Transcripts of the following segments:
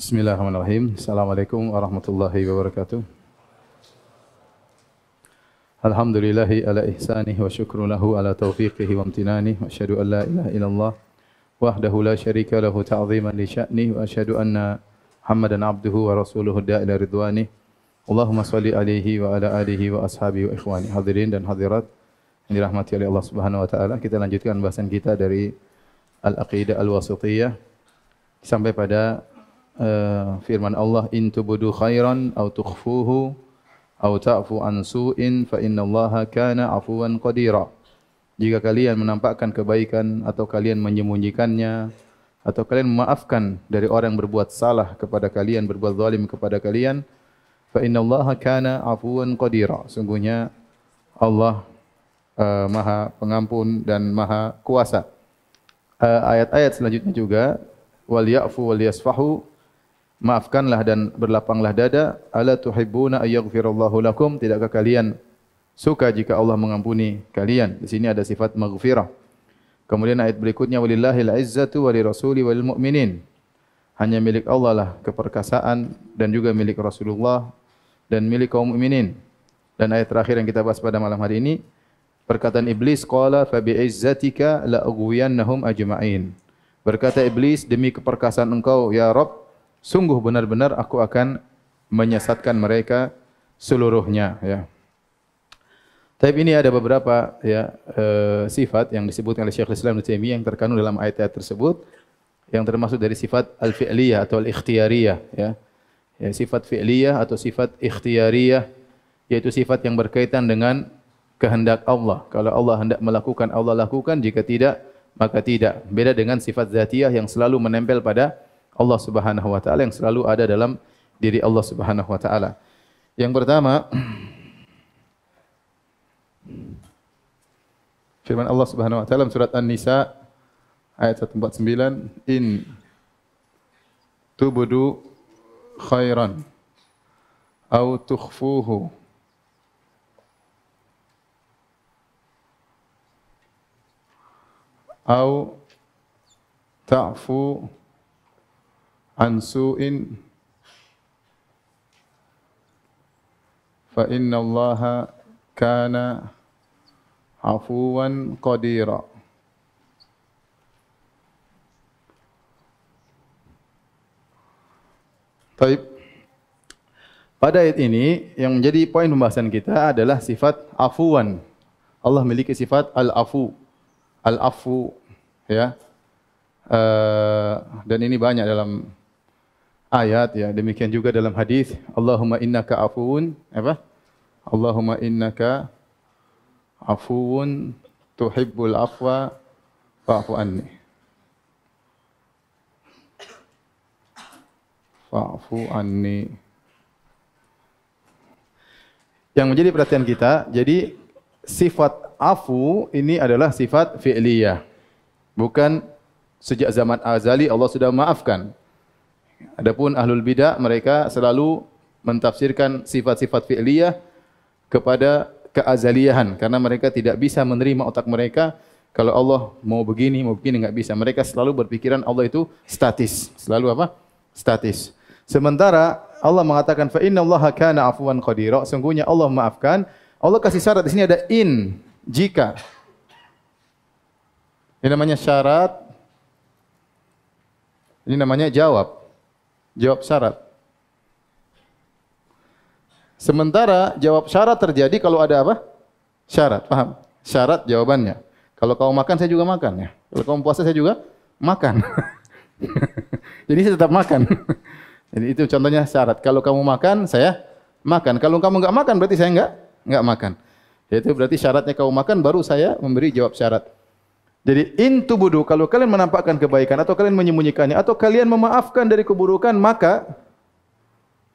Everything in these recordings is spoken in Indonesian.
Bismillahirrahmanirrahim. Assalamualaikum warahmatullahi wabarakatuh. Alhamdulillahi ala ihsanih wa syukru lahu ala taufiqihi wa amtinanih wa asyhadu an la ilaha illallah wahdahu la syarika lahu ta'ziman li sya'nih wa asyhadu anna Muhammadan abduhu wa rasuluhu da'ila ridwanih. Allahumma salli alaihi wa ala alihi wa ashabihi wa ikhwani. Hadirin dan hadirat yang dirahmati oleh Allah Subhanahu wa taala, kita lanjutkan bahasan kita dari Al-Aqidah Al-Wasithiyah sampai pada uh, firman Allah in tubudu khairan aw tukhfuhu aw ta'fu an su'in fa innallaha kana afuwan qadira. Jika kalian menampakkan kebaikan atau kalian menyembunyikannya atau kalian memaafkan dari orang yang berbuat salah kepada kalian, berbuat zalim kepada kalian, fa innallaha kana afuwan qadira. Sungguhnya Allah uh, Maha Pengampun dan Maha Kuasa. Ayat-ayat uh, selanjutnya juga wal ya'fu wal yasfahu maafkanlah dan berlapanglah dada. Ala tuhibbuna ayaghfirallahu lakum. Tidakkah kalian suka jika Allah mengampuni kalian? Di sini ada sifat maghfirah. Kemudian ayat berikutnya walillahil izzatu walirasuli walil mu'minin hanya milik Allah lah keperkasaan dan juga milik Rasulullah dan milik kaum mukminin. Dan ayat terakhir yang kita bahas pada malam hari ini perkataan iblis qala fa bi izzatika la aghwiyannahum ajma'in. Berkata iblis demi keperkasaan engkau ya Rabb sungguh benar-benar aku akan menyesatkan mereka seluruhnya ya. Tapi ini ada beberapa ya e, sifat yang disebutkan oleh Syekh Islam Ibnu yang terkandung dalam ayat-ayat tersebut yang termasuk dari sifat al-fi'liyah atau al-ikhtiyariyah ya. ya. sifat fi'liyah atau sifat ikhtiyariyah yaitu sifat yang berkaitan dengan kehendak Allah. Kalau Allah hendak melakukan, Allah lakukan. Jika tidak, maka tidak. Beda dengan sifat zatiyah yang selalu menempel pada Allah Subhanahu wa taala yang selalu ada dalam diri Allah Subhanahu wa taala. Yang pertama firman Allah Subhanahu wa taala surat An-Nisa ayat 149 in tubudu khairan au tukhfuhu au ta'fu an su'in fa inna allaha kana afuwan qadira Taib. Pada ayat ini yang menjadi poin pembahasan kita adalah sifat afuwan. Allah memiliki sifat al-afu. Al-afu ya. Uh, dan ini banyak dalam ayat ya. Demikian juga dalam hadis Allahumma innaka afuun apa? Allahumma innaka afuun tuhibbul afwa fa'fu anni. Fa'fu anni. Yang menjadi perhatian kita, jadi sifat afu ini adalah sifat fi'liyah. Bukan sejak zaman azali Allah sudah maafkan. Adapun ahlul bidah mereka selalu mentafsirkan sifat-sifat fi'liyah kepada keazaliyahan karena mereka tidak bisa menerima otak mereka kalau Allah mau begini mau begini enggak bisa. Mereka selalu berpikiran Allah itu statis. Selalu apa? Statis. Sementara Allah mengatakan fa inna Allah kana afuwan qadira. Sungguhnya Allah maafkan. Allah kasih syarat di sini ada in jika. Ini namanya syarat. Ini namanya jawab. Jawab syarat. Sementara jawab syarat terjadi kalau ada apa? Syarat, paham? Syarat jawabannya. Kalau kau makan saya juga makan ya. Kalau kau puasa saya juga makan. Jadi saya tetap makan. Jadi itu contohnya syarat. Kalau kamu makan, saya makan. Kalau kamu enggak makan berarti saya enggak enggak makan. Itu berarti syaratnya kamu makan baru saya memberi jawab syarat. Jadi intu budu kalau kalian menampakkan kebaikan atau kalian menyembunyikannya atau kalian memaafkan dari keburukan maka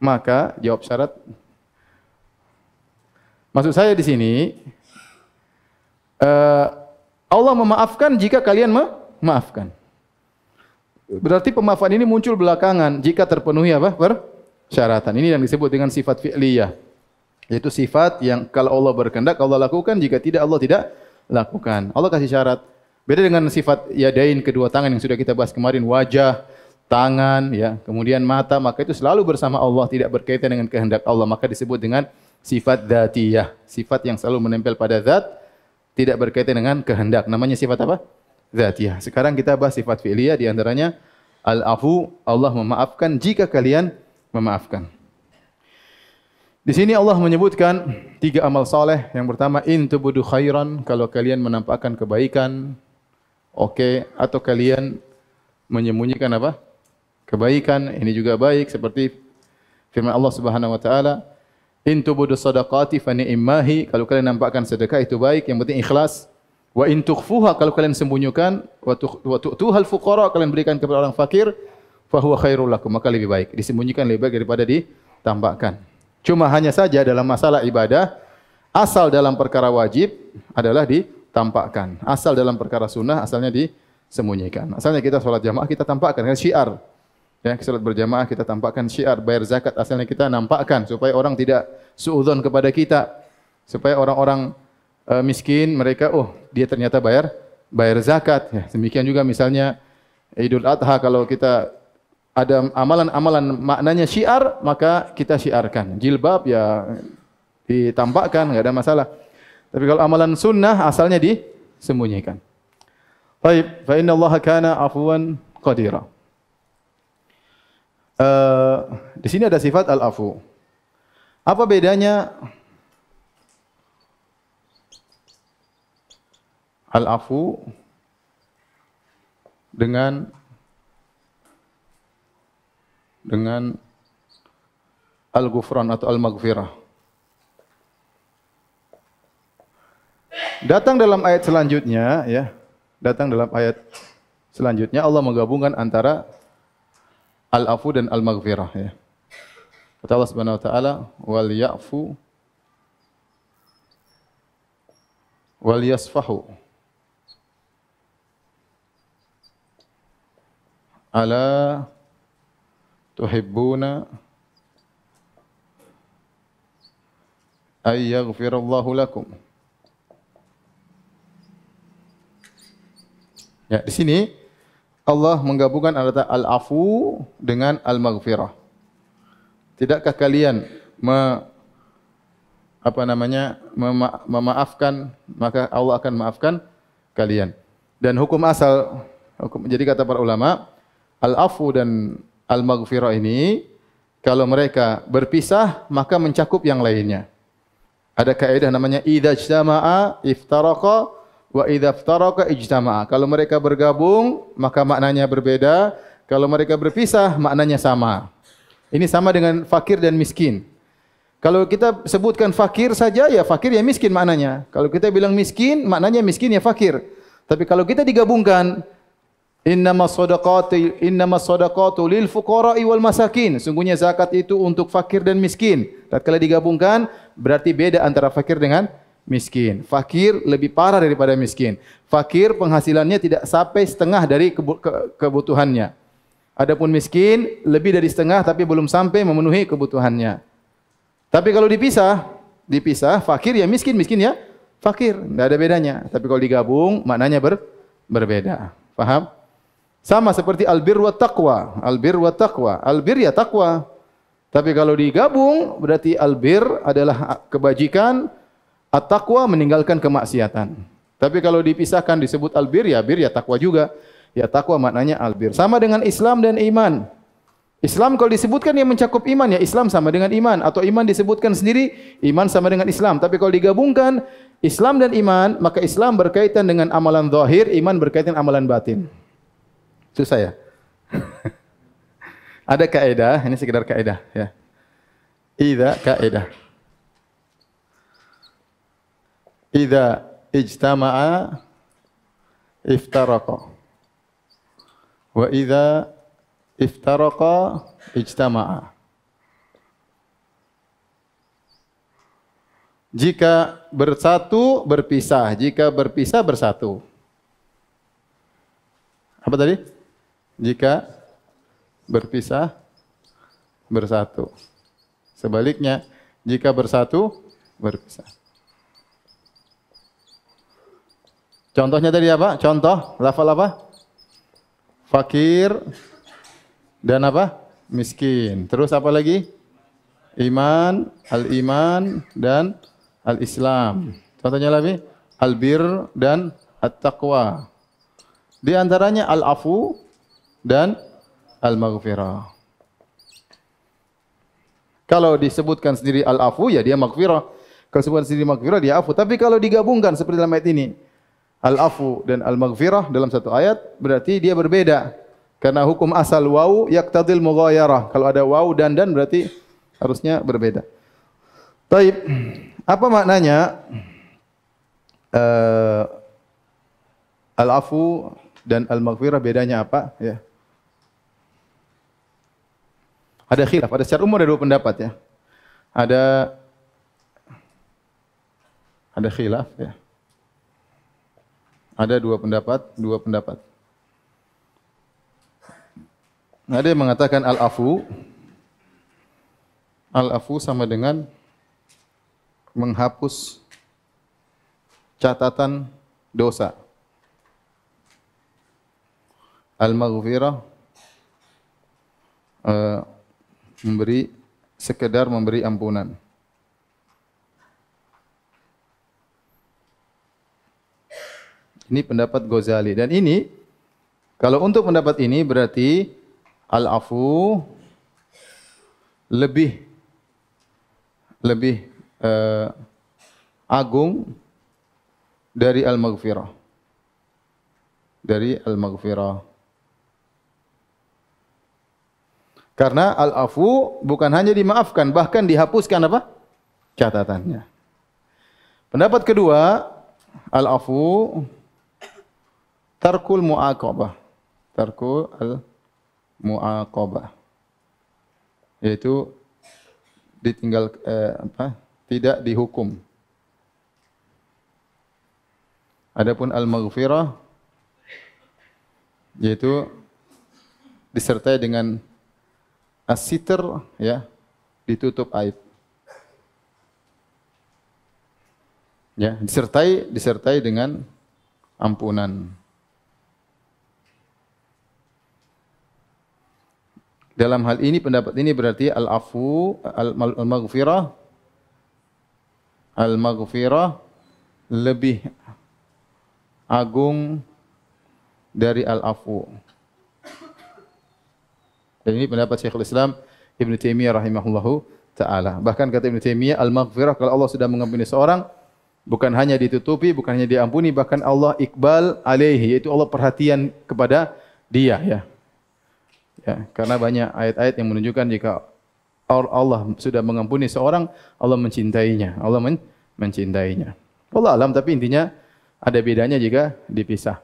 maka jawab syarat Maksud saya di sini uh, Allah memaafkan jika kalian memaafkan. Berarti pemaafan ini muncul belakangan jika terpenuhi apa? Persyaratan. Ini yang disebut dengan sifat fi'liyah. Yaitu sifat yang kalau Allah berkehendak Allah lakukan, jika tidak Allah tidak lakukan. Allah kasih syarat. Beda dengan sifat yadain kedua tangan yang sudah kita bahas kemarin, wajah, tangan, ya, kemudian mata, maka itu selalu bersama Allah, tidak berkaitan dengan kehendak Allah, maka disebut dengan sifat dzatiyah, sifat yang selalu menempel pada zat, tidak berkaitan dengan kehendak. Namanya sifat apa? Dzatiyah. Sekarang kita bahas sifat fi'liyah di antaranya al-afu, Allah memaafkan jika kalian memaafkan. Di sini Allah menyebutkan tiga amal soleh. Yang pertama, in tubudu khairan, kalau kalian menampakkan kebaikan, oke, okay. atau kalian menyembunyikan apa? Kebaikan, ini juga baik seperti firman Allah Subhanahu wa taala, in tubudu sadaqati fa ni'mahi, kalau kalian nampakkan sedekah itu baik, yang penting ikhlas. Wa in tukhfuha, kalau kalian sembunyikan, wa tu'tuhal fuqara, kalian berikan kepada orang fakir, fa huwa khairul lakum, maka lebih baik. Disembunyikan lebih baik daripada ditampakkan. Cuma hanya saja dalam masalah ibadah, asal dalam perkara wajib adalah ditampakkan. Asal dalam perkara sunnah, asalnya disembunyikan. Asalnya kita sholat jamaah, kita tampakkan. Kan syiar. Ya, sholat berjamaah kita tampakkan syiar. Bayar zakat, asalnya kita nampakkan. Supaya orang tidak suudon kepada kita. Supaya orang-orang uh, miskin, mereka, oh dia ternyata bayar bayar zakat. Ya, demikian juga misalnya Idul Adha, kalau kita ada amalan-amalan maknanya syiar, maka kita syiarkan. Jilbab ya ditampakkan, enggak ada masalah. Tapi kalau amalan sunnah asalnya disembunyikan. Baik, fa inna Allah kana afuwan qadira. Uh, di sini ada sifat al-afu. Apa bedanya al-afu dengan dengan al-ghufran atau al-maghfirah. Datang dalam ayat selanjutnya ya, datang dalam ayat selanjutnya Allah menggabungkan antara al-afu dan al-maghfirah ya. Kata Allah Subhanahu wa taala, "Wal ya'fu wal yasfahu." Ala tuhibbuna ay yaghfirallahu lakum. Ya, di sini Allah menggabungkan antara al-afu dengan al-maghfirah. Tidakkah kalian me, apa namanya mema, memaafkan maka Allah akan maafkan kalian. Dan hukum asal hukum jadi kata para ulama al-afu dan al-maghfirah ini kalau mereka berpisah maka mencakup yang lainnya. Ada kaidah namanya idza ijtama'a iftaraqa wa idza iftaraqa ijtama'a. Kalau mereka bergabung maka maknanya berbeda, kalau mereka berpisah maknanya sama. Ini sama dengan fakir dan miskin. Kalau kita sebutkan fakir saja ya fakir ya miskin maknanya. Kalau kita bilang miskin maknanya miskin ya fakir. Tapi kalau kita digabungkan Innama sadaqati innama sadaqatu lil fuqara'i wal masakin. Sungguhnya zakat itu untuk fakir dan miskin. Tatkala digabungkan berarti beda antara fakir dengan miskin. Fakir lebih parah daripada miskin. Fakir penghasilannya tidak sampai setengah dari kebutuhannya. Adapun miskin lebih dari setengah tapi belum sampai memenuhi kebutuhannya. Tapi kalau dipisah, dipisah fakir ya miskin, miskin ya fakir, tidak ada bedanya. Tapi kalau digabung maknanya ber, berbeda. Paham? Sama seperti albir wa taqwa. Albir wa taqwa. Albir ya taqwa. Tapi kalau digabung berarti albir adalah kebajikan, at-taqwa meninggalkan kemaksiatan. Tapi kalau dipisahkan disebut albir ya bir ya takwa juga. Ya takwa maknanya albir. Sama dengan Islam dan iman. Islam kalau disebutkan yang mencakup iman ya Islam sama dengan iman atau iman disebutkan sendiri iman sama dengan Islam. Tapi kalau digabungkan Islam dan iman maka Islam berkaitan dengan amalan zahir, iman berkaitan amalan batin. Susah ya? Ada kaidah, ini sekedar kaidah ya. Idza kaidah. Idza ijtama'a iftaraqa. Wa idza iftaraqa ijtama'a. Jika bersatu berpisah, jika berpisah bersatu. Apa tadi? jika berpisah bersatu. Sebaliknya, jika bersatu berpisah. Contohnya tadi apa? Contoh lafal apa? Fakir dan apa? Miskin. Terus apa lagi? Iman, al-iman dan al-Islam. Contohnya lagi al-bir dan at-taqwa. Di antaranya al-afu dan al-maghfirah. Kalau disebutkan sendiri al-afu ya dia maghfirah. Kalau disebutkan sendiri maghfirah dia afu. Tapi kalau digabungkan seperti dalam ayat ini, al-afu dan al-maghfirah dalam satu ayat berarti dia berbeda. Karena hukum asal waw yaqtadil mughayarah. Kalau ada waw dan dan berarti harusnya berbeda. Taib. Apa maknanya uh, al-afu dan al-maghfirah bedanya apa? Ya. Ada khilaf, ada secara umum ada dua pendapat ya. Ada ada khilaf ya. Ada dua pendapat, dua pendapat. Ada yang mengatakan al-afu al-afu sama dengan menghapus catatan dosa. Al-maghfirah uh, memberi sekedar memberi ampunan. Ini pendapat Ghazali dan ini kalau untuk pendapat ini berarti al-afu lebih lebih uh, agung dari al-maghfirah. Dari al-maghfirah. Karena al-afu bukan hanya dimaafkan, bahkan dihapuskan apa? Catatannya. Pendapat kedua, al-afu tarkul mu'aqabah. Tarkul al-mu'aqabah. Yaitu ditinggal eh, apa? Tidak dihukum. Adapun al-maghfirah yaitu disertai dengan As-sitr ya ditutup aib. Ya, disertai disertai dengan ampunan. Dalam hal ini pendapat ini berarti al-afu al-maghfirah al-maghfirah lebih agung dari al-afu. Dan ini pendapat Syekhul Islam Ibn Taimiyah rahimahullahu taala. Bahkan kata Ibn Taimiyah al-maghfirah kalau Allah sudah mengampuni seorang bukan hanya ditutupi, bukan hanya diampuni, bahkan Allah iqbal alaihi yaitu Allah perhatian kepada dia ya. Ya, karena banyak ayat-ayat yang menunjukkan jika Allah sudah mengampuni seorang, Allah mencintainya. Allah men mencintainya. Allah alam tapi intinya ada bedanya jika dipisah.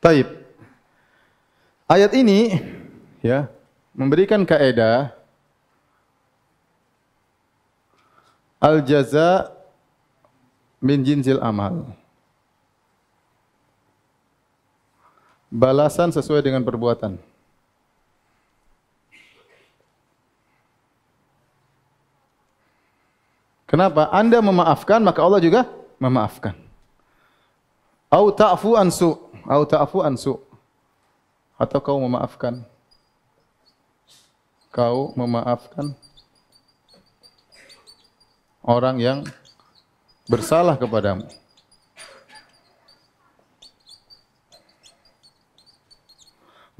Taib. Ayat ini ya memberikan kaidah al jaza min jinsil amal. Balasan sesuai dengan perbuatan. Kenapa? Anda memaafkan maka Allah juga memaafkan. Au ta'fu ansu Au ta'fu ansu. Atau kau memaafkan. Kau memaafkan orang yang bersalah kepadamu.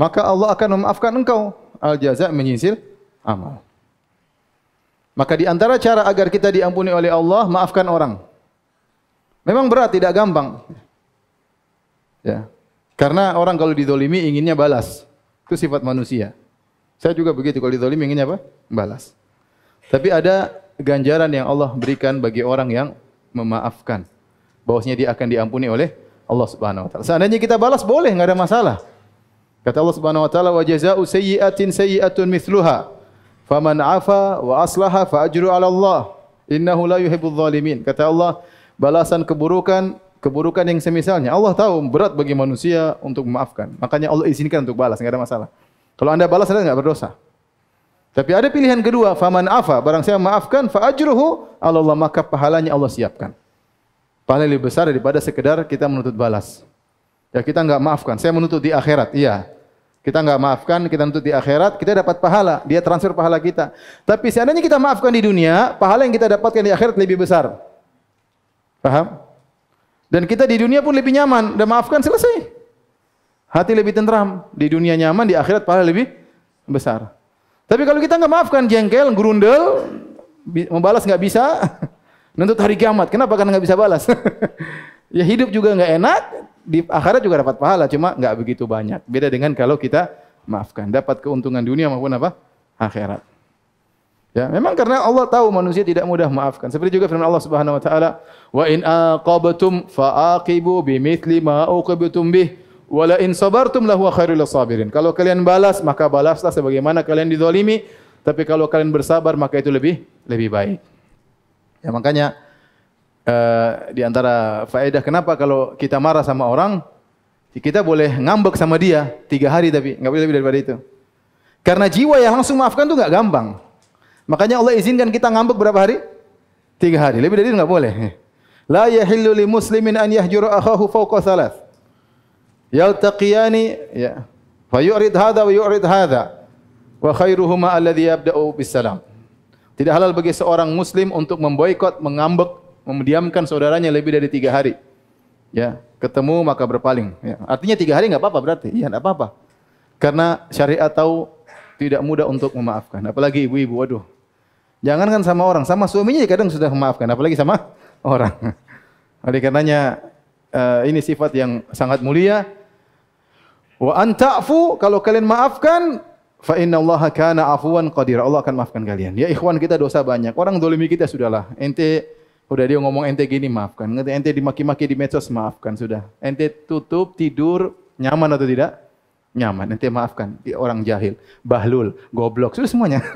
Maka Allah akan memaafkan engkau. Al jaza menyisir amal. Maka di antara cara agar kita diampuni oleh Allah, maafkan orang. Memang berat, tidak gampang. Ya. Karena orang kalau didolimi inginnya balas. Itu sifat manusia. Saya juga begitu kalau didolimi inginnya apa? Balas. Tapi ada ganjaran yang Allah berikan bagi orang yang memaafkan. Bahwasanya dia akan diampuni oleh Allah Subhanahu wa taala. Seandainya kita balas boleh, enggak ada masalah. Kata Allah Subhanahu wa taala wa jazaa'u sayyi'atin sayyi'atun mithluha. Faman 'afa wa aslaha fa ajru 'ala Allah. Innahu la yuhibbul zalimin. Kata Allah, balasan keburukan keburukan yang semisalnya. Allah tahu berat bagi manusia untuk memaafkan. Makanya Allah izinkan untuk balas, enggak ada masalah. Kalau Anda balas Anda enggak berdosa. Tapi ada pilihan kedua, faman afa, barang siapa maafkan fa ajruhu Allah maka pahalanya Allah siapkan. Pahala lebih besar daripada sekedar kita menuntut balas. Ya kita nggak maafkan. Saya menuntut di akhirat. Iya. Kita nggak maafkan, kita nuntut di akhirat, kita dapat pahala. Dia transfer pahala kita. Tapi seandainya kita maafkan di dunia, pahala yang kita dapatkan di akhirat lebih besar. Paham? Dan kita di dunia pun lebih nyaman. Dan maafkan selesai. Hati lebih tentram. Di dunia nyaman, di akhirat pahala lebih besar. Tapi kalau kita nggak maafkan, jengkel, gerundel, membalas nggak bisa, nuntut hari kiamat. Kenapa? Karena nggak bisa balas. ya hidup juga nggak enak, di akhirat juga dapat pahala, cuma nggak begitu banyak. Beda dengan kalau kita maafkan, dapat keuntungan dunia maupun apa? Akhirat. Ya, memang karena Allah tahu manusia tidak mudah maafkan. Seperti juga firman Allah Subhanahu wa taala, "Wa in aqabtum fa'aqibu bimithli ma uqibtum bih, wa la in sabartum lahu khairul sabirin." Kalau kalian balas, maka balaslah sebagaimana kalian dizalimi, tapi kalau kalian bersabar maka itu lebih lebih baik. Ya makanya uh, di antara faedah kenapa kalau kita marah sama orang, kita boleh ngambek sama dia tiga hari tapi nggak boleh lebih daripada itu. Karena jiwa yang langsung maafkan itu nggak gampang. Makanya Allah izinkan kita ngambek berapa hari? Tiga hari. Lebih dari itu nggak boleh. La yahillu li muslimin an yahjura akhahu fawqa thalath. Yaltaqiyani ya. Fa yu'rid hadha wa yu'rid hadha. Wa khairuhuma alladhi yabda'u bis salam. Tidak halal bagi seorang muslim untuk memboikot, mengambek, memdiamkan saudaranya lebih dari tiga hari. Ya, ketemu maka berpaling. Ya. Artinya tiga hari nggak apa-apa berarti? Iya, nggak apa-apa. Karena syariat tahu tidak mudah untuk memaafkan. Apalagi ibu-ibu, waduh. Jangan kan sama orang, sama suaminya kadang sudah memaafkan, apalagi sama orang. Oleh karenanya uh, ini sifat yang sangat mulia. Wa anta'fu kalau kalian maafkan fa inna Allah kana afuwan qadir. Allah akan maafkan kalian. Ya ikhwan kita dosa banyak. Orang dolimi kita sudahlah. Ente Udah dia ngomong ente gini maafkan. Ente dimaki-maki di medsos maafkan sudah. Ente tutup tidur nyaman atau tidak? Nyaman. Ente maafkan. Orang jahil, bahlul, goblok, sudah semuanya.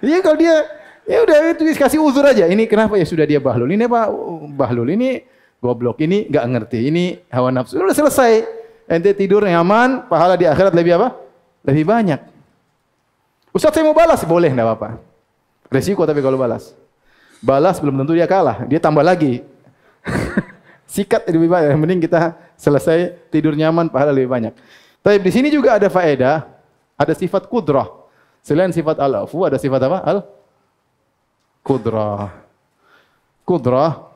Iya kalau dia ya udah itu kasih uzur aja. Ini kenapa ya sudah dia bahlul. Ini apa bahlul ini goblok. Ini nggak ngerti. Ini hawa nafsu. Sudah selesai. Ente tidur nyaman, pahala di akhirat lebih apa? Lebih banyak. Ustaz saya mau balas, boleh enggak apa-apa. Resiko tapi kalau balas balas belum tentu dia kalah, dia tambah lagi. Sikat lebih banyak, mending kita selesai tidur nyaman pahala lebih banyak. Tapi di sini juga ada faedah, ada sifat kudrah. Selain sifat al-afu ada sifat apa? Al kudrah. Kudrah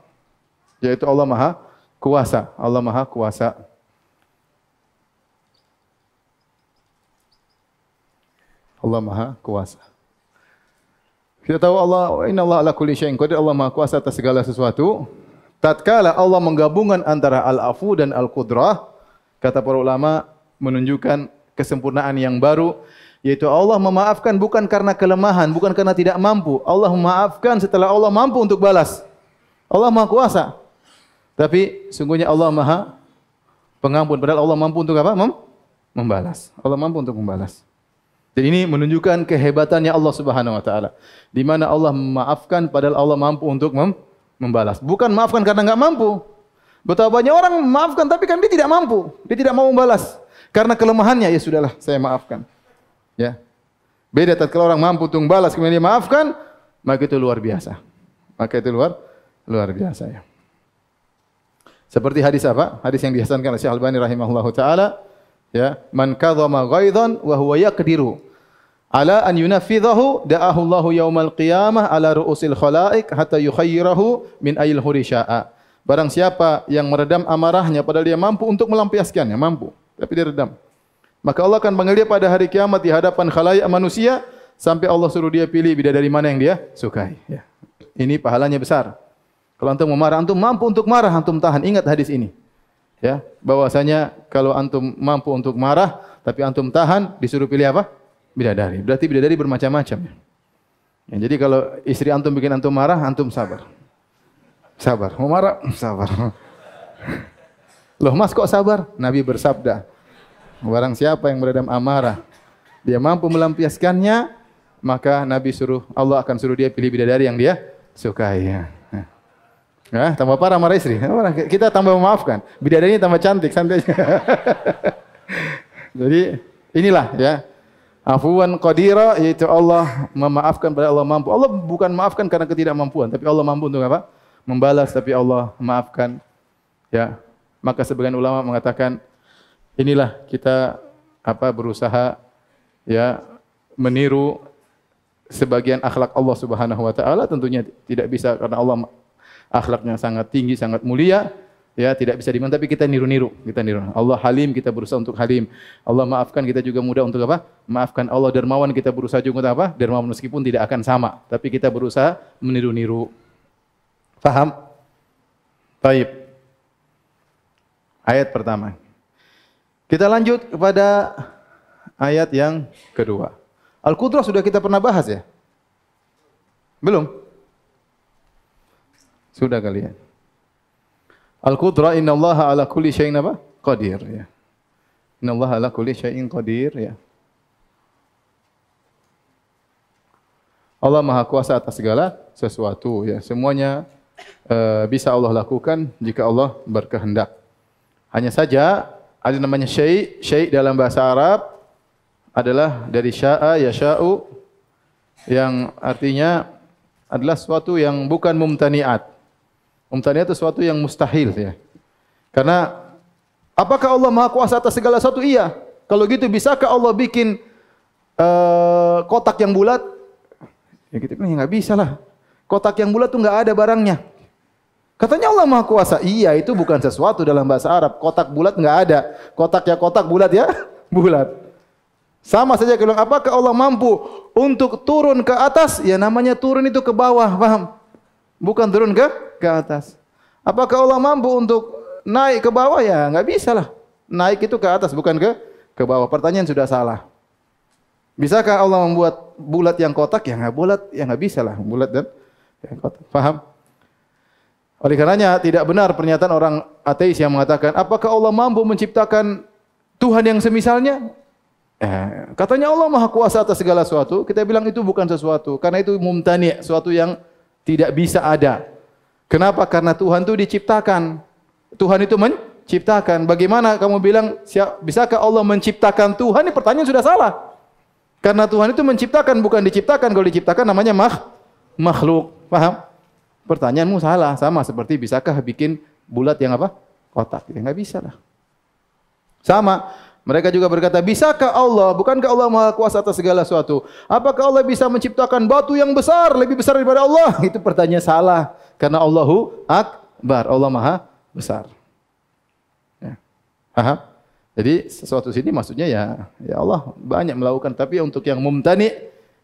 yaitu Allah Maha Kuasa. Allah Maha Kuasa. Allah Maha Kuasa. Kita tahu Allah, Inna Allah ala kulli syai'in qadir, Allah Maha Kuasa atas segala sesuatu. Tatkala Allah menggabungkan antara al-afu dan al-qudrah, kata para ulama menunjukkan kesempurnaan yang baru, yaitu Allah memaafkan bukan karena kelemahan, bukan karena tidak mampu. Allah memaafkan setelah Allah mampu untuk balas. Allah Maha Kuasa. Tapi sungguhnya Allah Maha Pengampun. Padahal Allah mampu untuk apa? Mem membalas. Allah mampu untuk membalas. Dan ini menunjukkan kehebatannya Allah Subhanahu wa taala. Di mana Allah memaafkan padahal Allah mampu untuk mem membalas. Bukan maafkan karena enggak mampu. Betapa banyak orang memaafkan tapi kan dia tidak mampu. Dia tidak mau membalas. Karena kelemahannya ya sudahlah saya maafkan. Ya. Beda tatkala orang mampu untuk membalas kemudian dia maafkan, maka itu luar biasa. Maka itu luar luar biasa ya. Seperti hadis apa? Hadis yang dihasankan oleh Syekh Al-Albani rahimahullahu taala ya man kadzama ghaidhan wa huwa yaqdiru. Ala an yunaffidhahu da'ahu Allahu yaumal qiyamah ala ru'usil khalaik hatta yukhayyirahu min ayil hurisha'a barang siapa yang meredam amarahnya padahal dia mampu untuk melampiaskannya mampu tapi dia redam. Maka Allah akan panggil dia pada hari kiamat di hadapan khalayak manusia sampai Allah suruh dia pilih bidadari mana yang dia sukai. Ya. Ini pahalanya besar. Kalau antum memarah antum mampu untuk marah antum tahan. Ingat hadis ini ya bahwasanya kalau antum mampu untuk marah tapi antum tahan disuruh pilih apa? Bidadari. Berarti bidadari bermacam-macam. Ya, jadi kalau istri antum bikin antum marah antum sabar. Sabar. Mau marah? Sabar. Loh mas kok sabar? Nabi bersabda barang siapa yang meredam amarah dia mampu melampiaskannya maka nabi suruh Allah akan suruh dia pilih bidadari yang dia sukai. Ya. Ya, tambah parah marah istri. Kita tambah memaafkan. Bidadarinya tambah cantik, santai. Jadi inilah ya. Afuwan qadira yaitu Allah memaafkan pada Allah mampu. Allah bukan maafkan karena ketidakmampuan, tapi Allah mampu untuk apa? Membalas tapi Allah maafkan. Ya. Maka sebagian ulama mengatakan inilah kita apa berusaha ya meniru sebagian akhlak Allah Subhanahu wa taala tentunya tidak bisa karena Allah akhlaknya sangat tinggi, sangat mulia, ya tidak bisa di mana tapi kita niru-niru, kita niru. Allah Halim kita berusaha untuk Halim. Allah maafkan kita juga mudah untuk apa? Maafkan Allah dermawan kita berusaha juga untuk apa? Dermawan meskipun tidak akan sama, tapi kita berusaha meniru-niru. Faham? Baik. Ayat pertama. Kita lanjut kepada ayat yang kedua. Al-Qudrah sudah kita pernah bahas ya? Belum? Sudah kalian. Al-Qudrah inna Allah ala kulli syai'in apa? Qadir ya. Inna Allah ala kulli syai'in qadir ya. Allah Maha Kuasa atas segala sesuatu ya. Semuanya uh, bisa Allah lakukan jika Allah berkehendak. Hanya saja ada namanya syai' syai' dalam bahasa Arab adalah dari sya'a yasha'u yang artinya adalah sesuatu yang bukan mumtani'at. Mumtani'at itu sesuatu yang mustahil ya. Karena apakah Allah Maha Kuasa atas segala sesuatu? Iya. Kalau gitu bisakah Allah bikin uh, kotak yang bulat? Ya kita bilang ya nggak bisa lah. Kotak yang bulat tuh nggak ada barangnya. Katanya Allah Maha Kuasa. Iya, itu bukan sesuatu dalam bahasa Arab. Kotak bulat nggak ada. Kotak ya kotak bulat ya, bulat. Sama saja kalau apakah Allah mampu untuk turun ke atas? Ya namanya turun itu ke bawah, paham? Bukan turun ke ke atas. Apakah Allah mampu untuk naik ke bawah? Ya nggak bisa lah. Naik itu ke atas bukan ke ke bawah. Pertanyaan sudah salah. Bisakah Allah membuat bulat yang kotak? Ya nggak bulat, ya nggak bisa lah bulat dan yang kotak. Paham? Oleh karenanya tidak benar pernyataan orang ateis yang mengatakan, apakah Allah mampu menciptakan Tuhan yang semisalnya? Eh, katanya Allah Maha Kuasa atas segala sesuatu, kita bilang itu bukan sesuatu karena itu mumtani, sesuatu yang tidak bisa ada. Kenapa? Karena Tuhan itu diciptakan. Tuhan itu menciptakan. Bagaimana kamu bilang bisakah Allah menciptakan Tuhan? Ini pertanyaan sudah salah. Karena Tuhan itu menciptakan bukan diciptakan. Kalau diciptakan namanya makh makhluk. Paham? Pertanyaanmu salah. Sama seperti bisakah bikin bulat yang apa? Kotak. Ya enggak bisa lah. Sama. Mereka juga berkata, bisakah Allah, bukankah Allah maha kuasa atas segala sesuatu? Apakah Allah bisa menciptakan batu yang besar, lebih besar daripada Allah? Itu pertanyaan salah. Karena Allahu Akbar, Allah maha besar. Ya. Paham? Jadi sesuatu sini maksudnya ya, ya Allah banyak melakukan. Tapi untuk yang mumtani,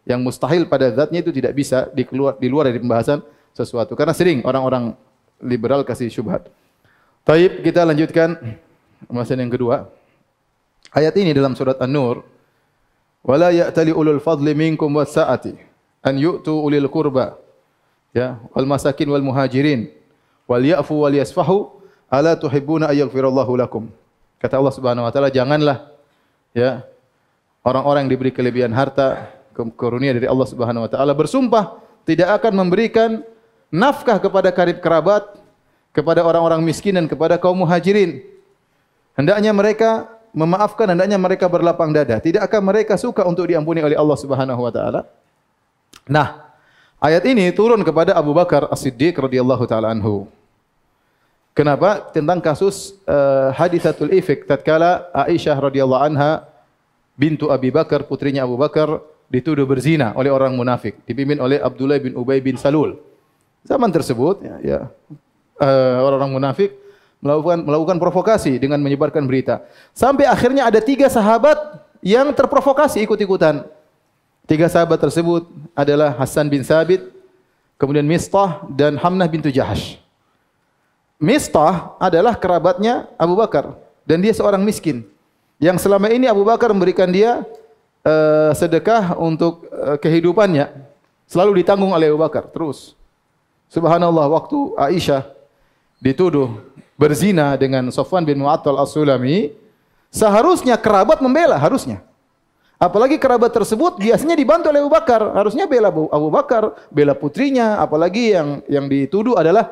yang mustahil pada zatnya itu tidak bisa dikeluar, di luar dari pembahasan sesuatu. Karena sering orang-orang liberal kasih syubhat. Taib kita lanjutkan pembahasan yang kedua. Ayat ini dalam surat An-Nur, "Wala ya'tali ulul fadli minkum was-sa'ati an yu'tu ulil qurba." Ya, wal masakin wal muhajirin wal ya'fu wal yasfahu ala tuhibbuna ayaghfirallahu lakum. Kata Allah Subhanahu wa taala, janganlah ya orang-orang yang diberi kelebihan harta, karunia dari Allah Subhanahu wa taala bersumpah tidak akan memberikan nafkah kepada karib kerabat, kepada orang-orang miskin dan kepada kaum muhajirin. Hendaknya mereka memaafkan hendaknya mereka berlapang dada. Tidak akan mereka suka untuk diampuni oleh Allah Subhanahu wa taala. Nah, ayat ini turun kepada Abu Bakar As-Siddiq radhiyallahu taala anhu. Kenapa? Tentang kasus uh, hadisatul ifk tatkala Aisyah radhiyallahu anha bintu Abi Bakar putrinya Abu Bakar dituduh berzina oleh orang munafik dipimpin oleh Abdullah bin Ubay bin Salul. Zaman tersebut ya, ya uh, orang-orang munafik melakukan melakukan provokasi dengan menyebarkan berita. Sampai akhirnya ada tiga sahabat yang terprovokasi ikut-ikutan. Tiga sahabat tersebut adalah Hasan bin Sabit, kemudian Mistah dan Hamnah bintu Jahash. Mistah adalah kerabatnya Abu Bakar dan dia seorang miskin yang selama ini Abu Bakar memberikan dia uh, sedekah untuk uh, kehidupannya selalu ditanggung oleh Abu Bakar terus. Subhanallah waktu Aisyah dituduh berzina dengan Sofwan bin Mu'attal As-Sulami, seharusnya kerabat membela, harusnya. Apalagi kerabat tersebut biasanya dibantu oleh Abu Bakar, harusnya bela Abu Bakar, bela putrinya, apalagi yang yang dituduh adalah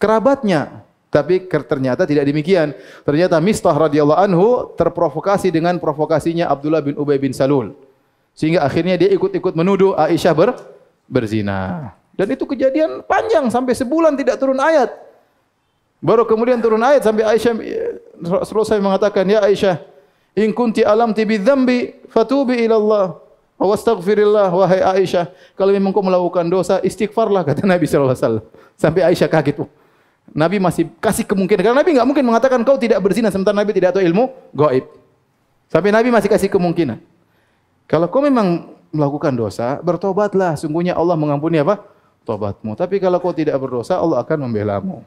kerabatnya. Tapi ternyata tidak demikian. Ternyata Mistah radhiyallahu anhu terprovokasi dengan provokasinya Abdullah bin Ubay bin Salul. Sehingga akhirnya dia ikut-ikut menuduh Aisyah ber, berzina. Dan itu kejadian panjang sampai sebulan tidak turun ayat. Baru kemudian turun ayat sampai Aisyah Rasulullah SAW mengatakan, "Ya Aisyah, in kunti alam tibi dzambi fatubi ila Allah." Wastaghfirillah wahai Aisyah, kalau memang kau melakukan dosa, istighfarlah kata Nabi sallallahu alaihi wasallam. Sampai Aisyah kaget. Nabi masih kasih kemungkinan karena Nabi enggak mungkin mengatakan kau tidak berzina sementara Nabi tidak tahu ilmu gaib. Sampai Nabi masih kasih kemungkinan. Kalau kau memang melakukan dosa, bertobatlah. Sungguhnya Allah mengampuni apa? Tobatmu. Tapi kalau kau tidak berdosa, Allah akan membelamu.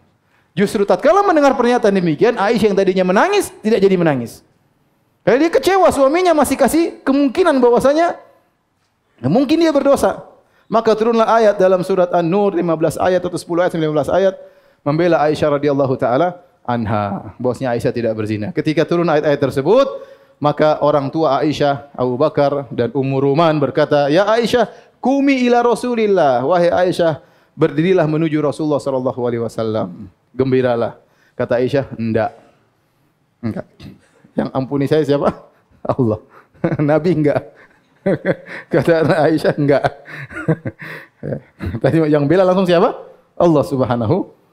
Justru tatkala mendengar pernyataan demikian, Aisyah yang tadinya menangis tidak jadi menangis. Karena dia kecewa suaminya masih kasih kemungkinan bahwasanya Nah, mungkin dia berdosa. Maka turunlah ayat dalam surat An-Nur 15 ayat atau 10 ayat 19 ayat membela Aisyah radhiyallahu taala anha. Bosnya Aisyah tidak berzina. Ketika turun ayat-ayat tersebut, maka orang tua Aisyah, Abu Bakar dan Ummu Ruman berkata, "Ya Aisyah, kumi ila Rasulillah." Wahai Aisyah, berdirilah menuju Rasulullah sallallahu alaihi wasallam. Gembiralah. Kata Aisyah, "Enggak." Enggak. Yang ampuni saya siapa? Allah. Nabi enggak. Kata Aisyah enggak. Tadi yang bela langsung siapa? Allah Subhanahu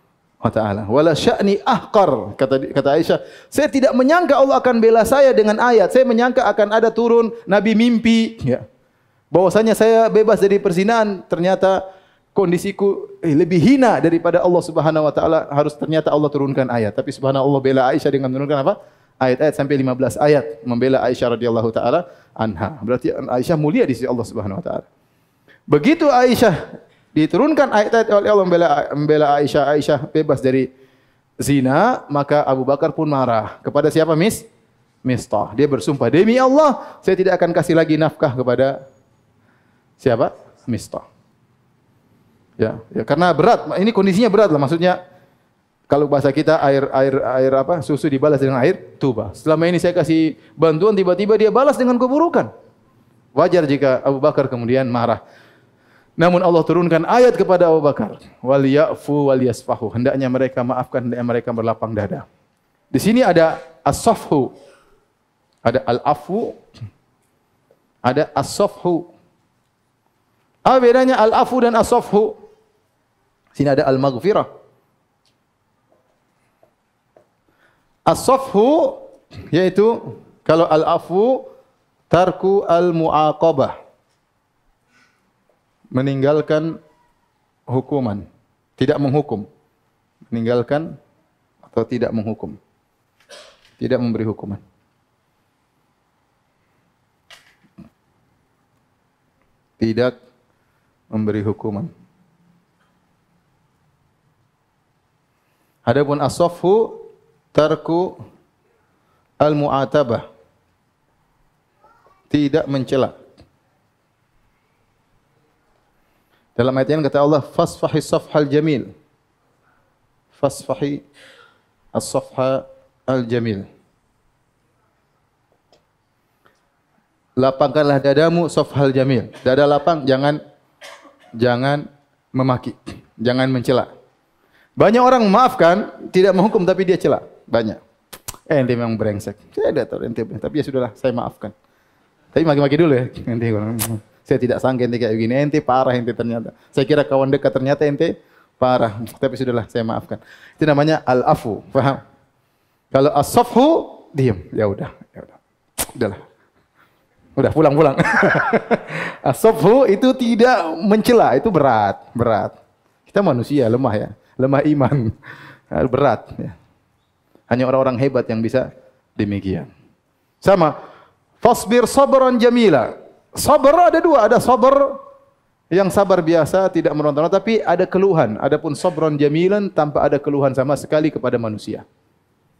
wa taala. Wala sya'ni ahqar kata kata Aisyah, saya tidak menyangka Allah akan bela saya dengan ayat. Saya menyangka akan ada turun nabi mimpi ya. Bahwasanya saya bebas dari perzinahan, ternyata kondisiku eh, lebih hina daripada Allah Subhanahu wa taala. Harus ternyata Allah turunkan ayat. Tapi subhanallah bela Aisyah dengan menurunkan apa? Ayat-ayat sampai 15 ayat membela Aisyah radhiyallahu taala anha. Berarti Aisyah mulia di sisi Allah Subhanahu wa taala. Begitu Aisyah diturunkan ayat-ayat oleh Allah membela, membela Aisyah, Aisyah bebas dari zina, maka Abu Bakar pun marah. Kepada siapa, Miss? Mistah. Dia bersumpah, demi Allah, saya tidak akan kasih lagi nafkah kepada siapa? Mistah. Ya, ya karena berat. Ini kondisinya berat lah. Maksudnya kalau bahasa kita air air air apa? Susu dibalas dengan air tuba. Selama ini saya kasih bantuan tiba-tiba dia balas dengan keburukan. Wajar jika Abu Bakar kemudian marah. Namun Allah turunkan ayat kepada Abu Bakar, wal ya'fu wal yasfahu. Hendaknya mereka maafkan, hendaknya mereka berlapang dada. Di sini ada as-safhu. Ada al-afu. Ada as-safhu. Apa bedanya al-afu dan as-safhu? Sini ada al-maghfirah. As-safhu yaitu kalau al-afu tarku al-muaqabah meninggalkan hukuman, tidak menghukum. Meninggalkan atau tidak menghukum. Tidak memberi hukuman. Tidak memberi hukuman. Adapun as-safhu tarku al-mu'atabah. Tidak mencela. Dalam ayat ini kata Allah, fasfahi safhal jamil. Fasfahi as-safha al-jamil. Lapangkanlah dadamu safhal jamil. Dada lapang, jangan jangan memaki, jangan mencela. Banyak orang memaafkan, tidak menghukum tapi dia cela. Banyak. Eh, ente memang brengsek. Saya tidak tahu ente, tapi ya sudahlah, saya maafkan. Tapi maki-maki dulu ya. Ente saya tidak sangka ente kayak begini. Ente parah ente ternyata. Saya kira kawan dekat ternyata ente parah. Tapi sudahlah saya maafkan. Itu namanya al-afu. Paham? Kalau as-safhu diam. Ya udah, ya udah. Udahlah. Udah pulang-pulang. as-safhu itu tidak mencela, itu berat, berat. Kita manusia lemah ya, lemah iman. berat ya. Hanya orang-orang hebat yang bisa demikian. Sama Fasbir sabran jamila. Sabar ada dua, ada sabar yang sabar biasa tidak meronta tapi ada keluhan. Adapun sabron jamilan tanpa ada keluhan sama sekali kepada manusia.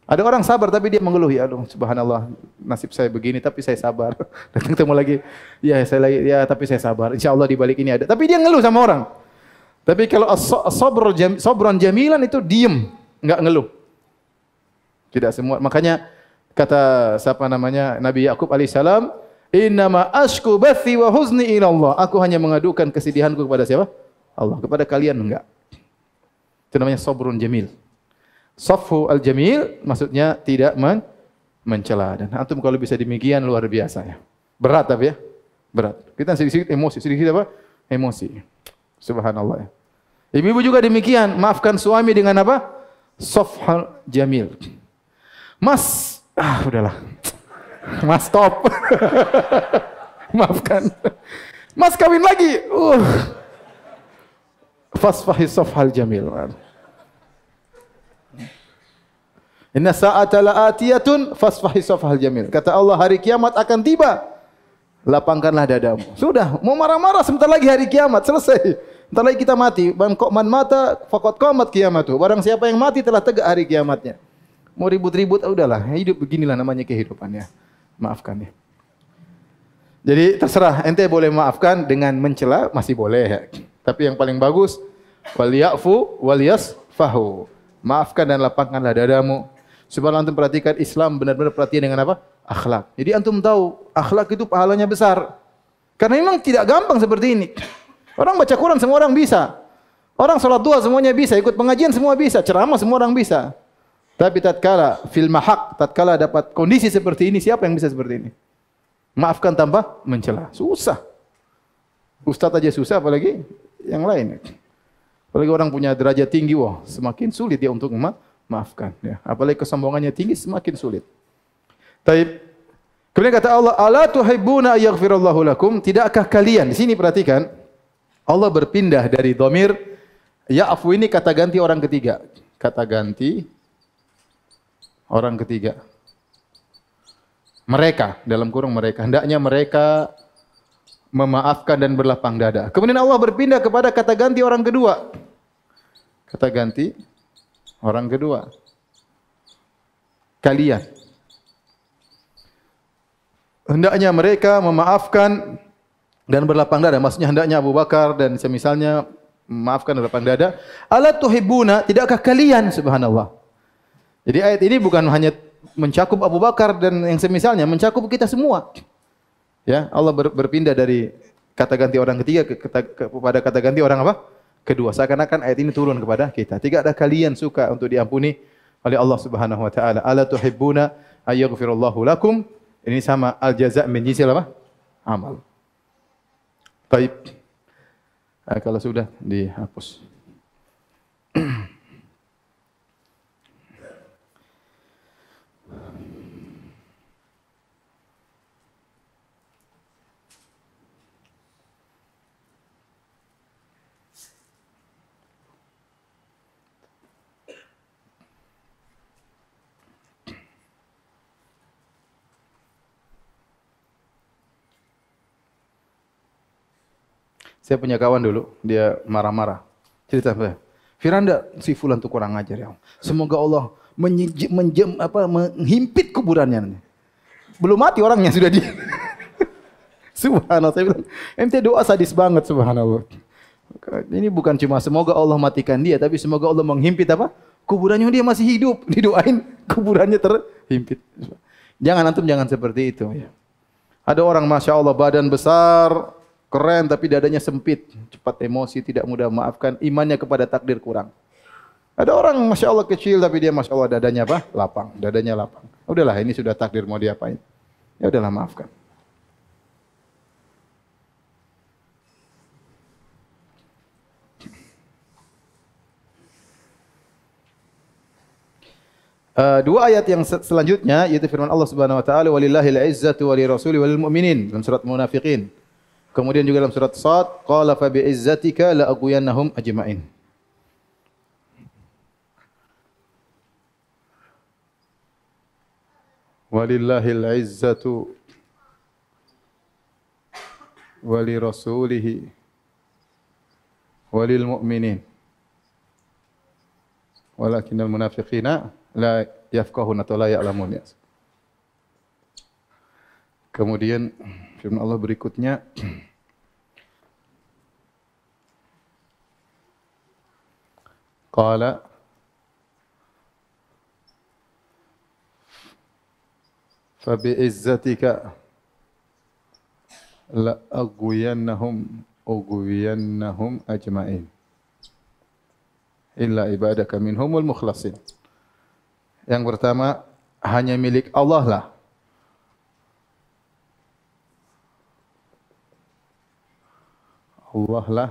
Ada orang sabar tapi dia mengeluh, ya aduh subhanallah nasib saya begini tapi saya sabar. Datang ketemu lagi, ya saya lagi ya tapi saya sabar. Insya Allah di balik ini ada. Tapi dia ngeluh sama orang. Tapi kalau jam, sabron jamilan itu diem, enggak ngeluh. Tidak semua. Makanya kata siapa namanya Nabi Yakub alaihissalam, Innama ashku bathi wa huzni ila Allah. Aku hanya mengadukan kesedihanku kepada siapa? Allah. Kepada kalian enggak. Itu namanya sabrun jamil. Safu al-jamil maksudnya tidak men mencela. Dan antum kalau bisa demikian luar biasa ya. Berat tapi ya. Berat. Kita sedikit-sedikit emosi. Sedikit apa? Emosi. Subhanallah ya. Ibu-ibu juga demikian. Maafkan suami dengan apa? Safhal jamil. Mas, ah udahlah. Mas stop. Maafkan. Mas kawin lagi. Uh. Fasfahi safhal jamil. Inna sa'ata la'atiyatun fasfahi safhal jamil. Kata Allah hari kiamat akan tiba. Lapangkanlah dadamu. Sudah, mau marah-marah sebentar lagi hari kiamat selesai. Sebentar lagi kita mati. Man, man mata faqad qamat kiamatu. Barang siapa yang mati telah tegak hari kiamatnya. Mau ribut-ribut, ah, udahlah. Hidup beginilah namanya kehidupan ya. Maafkan ya. Jadi terserah, ente boleh maafkan dengan mencela masih boleh ya. Tapi yang paling bagus wal ya'fu wal yasfahu. Maafkan dan lapangkanlah dadamu. Supaya antum perhatikan Islam benar-benar perhatian dengan apa? Akhlak. Jadi antum tahu akhlak itu pahalanya besar. Karena memang tidak gampang seperti ini. Orang baca Quran semua orang bisa. Orang sholat dua semuanya bisa, ikut pengajian semua bisa, ceramah semua orang bisa. Tapi tatkala fil mahak, tatkala dapat kondisi seperti ini, siapa yang bisa seperti ini? Maafkan tanpa mencela. Susah. Ustaz aja susah apalagi yang lain. Apalagi orang punya derajat tinggi, wah semakin sulit dia untuk mema maafkan. Ya. Apalagi kesombongannya tinggi, semakin sulit. Taib. Kemudian kata Allah, "Ala tuhibbuna yaghfirallahu lakum?" Tidakkah kalian? Di sini perhatikan, Allah berpindah dari domir ya'fu ini kata ganti orang ketiga. Kata ganti orang ketiga. Mereka dalam kurung mereka hendaknya mereka memaafkan dan berlapang dada. Kemudian Allah berpindah kepada kata ganti orang kedua. Kata ganti orang kedua. Kalian. Hendaknya mereka memaafkan dan berlapang dada. Maksudnya hendaknya Abu Bakar dan semisalnya memaafkan dan berlapang dada. Ala tuhibuna, tidakkah kalian subhanallah. Jadi ayat ini bukan hanya mencakup Abu Bakar dan yang semisalnya, mencakup kita semua. Ya, Allah ber, berpindah dari kata ganti orang ketiga ke, kata, kepada kata ganti orang apa? Kedua. Seakan-akan ayat ini turun kepada kita. Tiga ada kalian suka untuk diampuni oleh Allah Subhanahu wa taala. Ala tuhibbuna ayyaghfirallahu lakum? Ini sama al jaza' min jinsil apa? Amal. Baik. Nah, kalau sudah dihapus. Saya punya kawan dulu, dia marah-marah. Cerita apa? Firanda, si fulan tuh kurang ajar ya. Semoga Allah menjem, menjem apa menghimpit kuburannya. Belum mati orangnya sudah di Subhanallah saya bilang, ente doa sadis banget subhanallah. Ini bukan cuma semoga Allah matikan dia, tapi semoga Allah menghimpit apa? Kuburannya dia masih hidup, didoain kuburannya terhimpit. Jangan antum jangan seperti itu ya. Ada orang masya Allah badan besar, keren tapi dadanya sempit, cepat emosi, tidak mudah memaafkan, imannya kepada takdir kurang. Ada orang masya Allah kecil tapi dia masya Allah dadanya apa? Lapang, dadanya lapang. Udahlah ini sudah takdir mau diapain? Ya udahlah maafkan. Uh, dua ayat yang selanjutnya yaitu firman Allah Subhanahu wa taala walillahil izzatu walirrasuli walil mu'minin dalam surat munafiqin. Kemudian juga dalam surat Sad, qala fa bi'izzatika la aqwiyannahum ajma'in. Walillahil izzatu wali rasulihi walil mu'minin. Walakinnal munafiqina la yafqahuna atau la ya'lamun. Kemudian Firman Allah berikutnya Qala Fabi'izzatika la agwiyannahum ugwiyannahum ajma'in illa ibadaka minhumul mukhlasin. Yang pertama hanya milik Allah lah Allah lah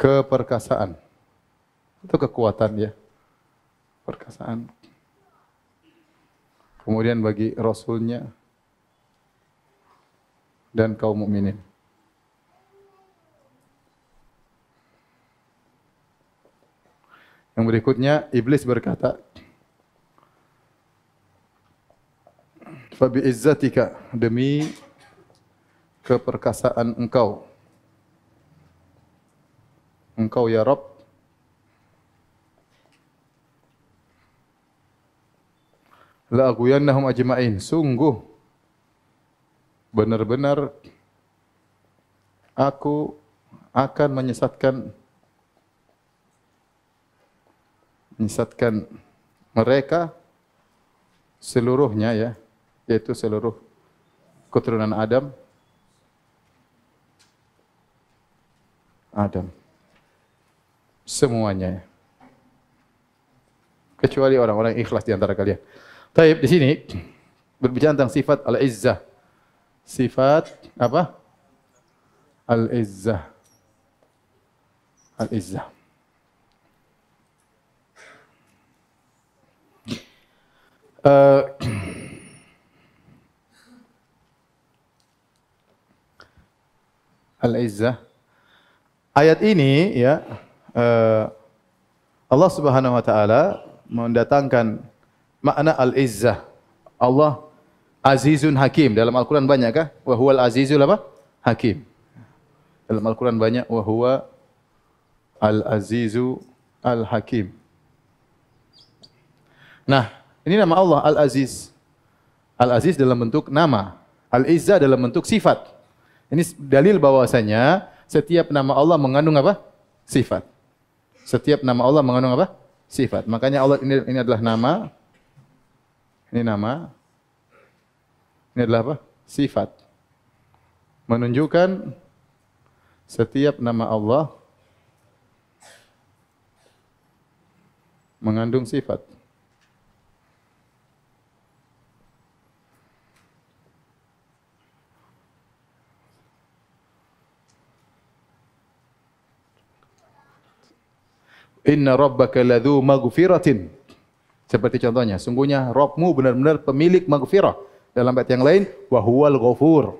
keperkasaan. Itu kekuatan ya. Perkasaan. kemudian bagi Rasulnya dan kaum mukminin. Yang berikutnya iblis berkata, "Fabi izzatika demi keperkasaan engkau engkau ya Rabb la ajma'in. Sungguh benar-benar aku akan menyesatkan menyesatkan mereka seluruhnya ya yaitu seluruh keturunan Adam. Adam. Semuanya kecuali orang-orang ikhlas di antara kalian. Taib di sini berbicara tentang sifat al-izzah. Sifat apa? Al-izzah. Al-izzah. Uh, Al-izzah. Ayat ini ya uh, Allah Subhanahu wa taala mendatangkan makna al-izzah. Allah Azizun Hakim. Dalam Al-Quran banyak kah? Wa huwal azizul apa? Hakim. Dalam Al-Quran banyak. Wa al-azizu al-hakim. Nah, ini nama Allah Al-Aziz. Al-Aziz dalam bentuk nama. Al-Izzah dalam bentuk sifat. Ini dalil bahwasanya setiap nama Allah mengandung apa? Sifat. Setiap nama Allah mengandung apa? Sifat. Makanya Allah ini, ini adalah nama. Ini nama. Ini adalah apa? Sifat. Menunjukkan setiap nama Allah mengandung sifat. Inna rabbaka ladzu maghfiratin. Seperti contohnya, sungguhnya Rabbmu benar-benar pemilik maghfirah. Dalam ayat yang lain, wa huwal ghafur.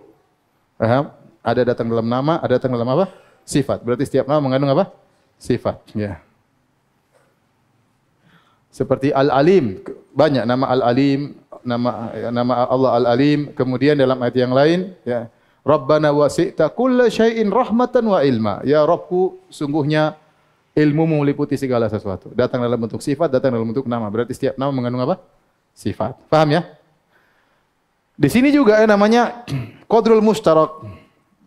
Ada datang dalam nama, ada datang dalam apa? Sifat. Berarti setiap nama mengandung apa? Sifat. Ya. Seperti Al-Alim, banyak nama Al-Alim, nama nama Allah Al-Alim, kemudian dalam ayat yang lain, ya. Rabbana wasi'ta kulla syai'in rahmatan wa ilma. Ya Rabbku, sungguhnya Ilmu meliputi segala sesuatu. Datang dalam bentuk sifat, datang dalam bentuk nama. Berarti setiap nama mengandung apa? Sifat. Paham ya? Di sini juga ya, namanya qadrul mustarak.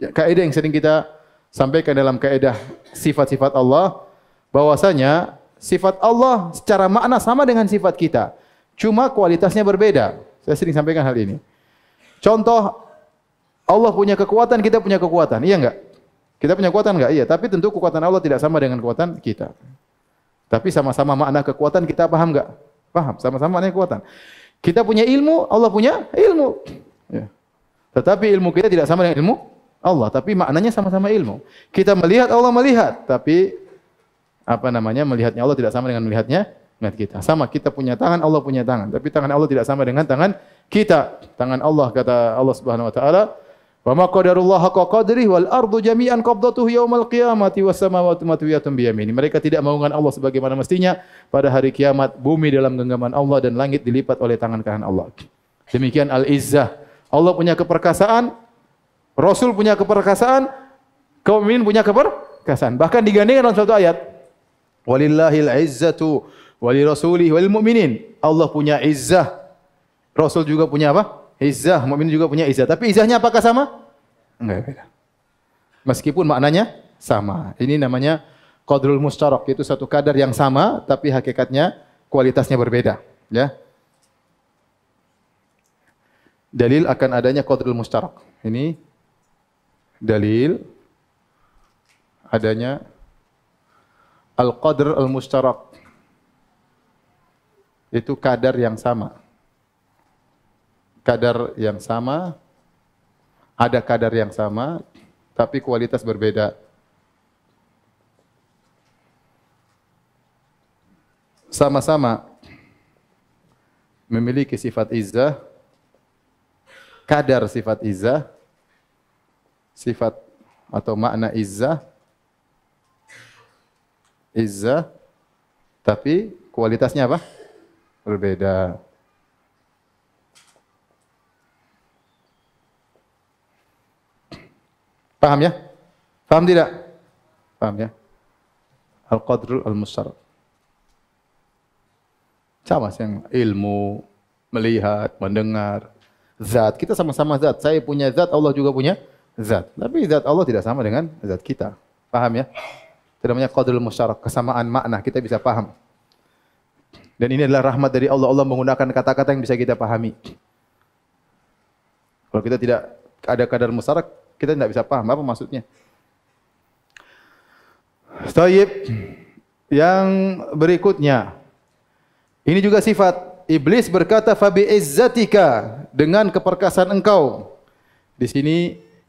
Kaidah yang sering kita sampaikan dalam kaidah sifat-sifat Allah bahwasanya sifat Allah secara makna sama dengan sifat kita. Cuma kualitasnya berbeda. Saya sering sampaikan hal ini. Contoh Allah punya kekuatan, kita punya kekuatan. Iya enggak? Kita punya kekuatan enggak? Iya, tapi tentu kekuatan Allah tidak sama dengan kekuatan kita. Tapi sama-sama makna kekuatan kita paham enggak? Paham, sama-sama makna kekuatan. Kita punya ilmu, Allah punya ilmu. Ya. Tetapi ilmu kita tidak sama dengan ilmu Allah, tapi maknanya sama-sama ilmu. Kita melihat Allah melihat, tapi apa namanya? Melihatnya Allah tidak sama dengan melihatnya melihat kita. Sama kita punya tangan, Allah punya tangan, tapi tangan Allah tidak sama dengan tangan kita. Tangan Allah kata Allah Subhanahu wa taala, Wa ma qadarullah haqqa qadrihi wal ardu jami'an qabdatuhu yaumal qiyamati was samawati matwiyatun bi yamini. Mereka tidak mengagungkan Allah sebagaimana mestinya pada hari kiamat bumi dalam genggaman Allah dan langit dilipat oleh tangan kanan Allah. Demikian al-izzah. Allah punya keperkasaan, Rasul punya keperkasaan, kaum mukminin punya keperkasaan. Bahkan digandingkan dalam satu ayat. Walillahil izzatu wali rasulihi wal mu'minin. Allah punya izzah. Rasul juga punya apa? Izzah, mukmin juga punya izzah. Tapi izzahnya apakah sama? Enggak beda. Meskipun maknanya sama. Ini namanya qadrul mustarak, itu satu kadar yang sama tapi hakikatnya kualitasnya berbeda, ya. Dalil akan adanya qadrul mustarak. Ini dalil adanya al-qadr al-mustarak. Itu kadar yang sama kadar yang sama, ada kadar yang sama, tapi kualitas berbeda. Sama-sama memiliki sifat izzah, kadar sifat izzah, sifat atau makna izzah, izzah, tapi kualitasnya apa? Berbeda. Paham ya? Paham tidak? Paham ya? Al-Qadrul Al-Musyarak. Sama yang ilmu, melihat, mendengar, zat. Kita sama-sama zat. Saya punya zat, Allah juga punya zat. Tapi zat Allah tidak sama dengan zat kita. Paham ya? Itu namanya Qadrul Musyarak, kesamaan makna. Kita bisa paham. Dan ini adalah rahmat dari Allah. Allah menggunakan kata-kata yang bisa kita pahami. Kalau kita tidak ada kadar musyarak, kita tidak bisa paham apa maksudnya. Taib. Yang berikutnya. Ini juga sifat. Iblis berkata, Fabi izzatika. Dengan keperkasaan engkau. Di sini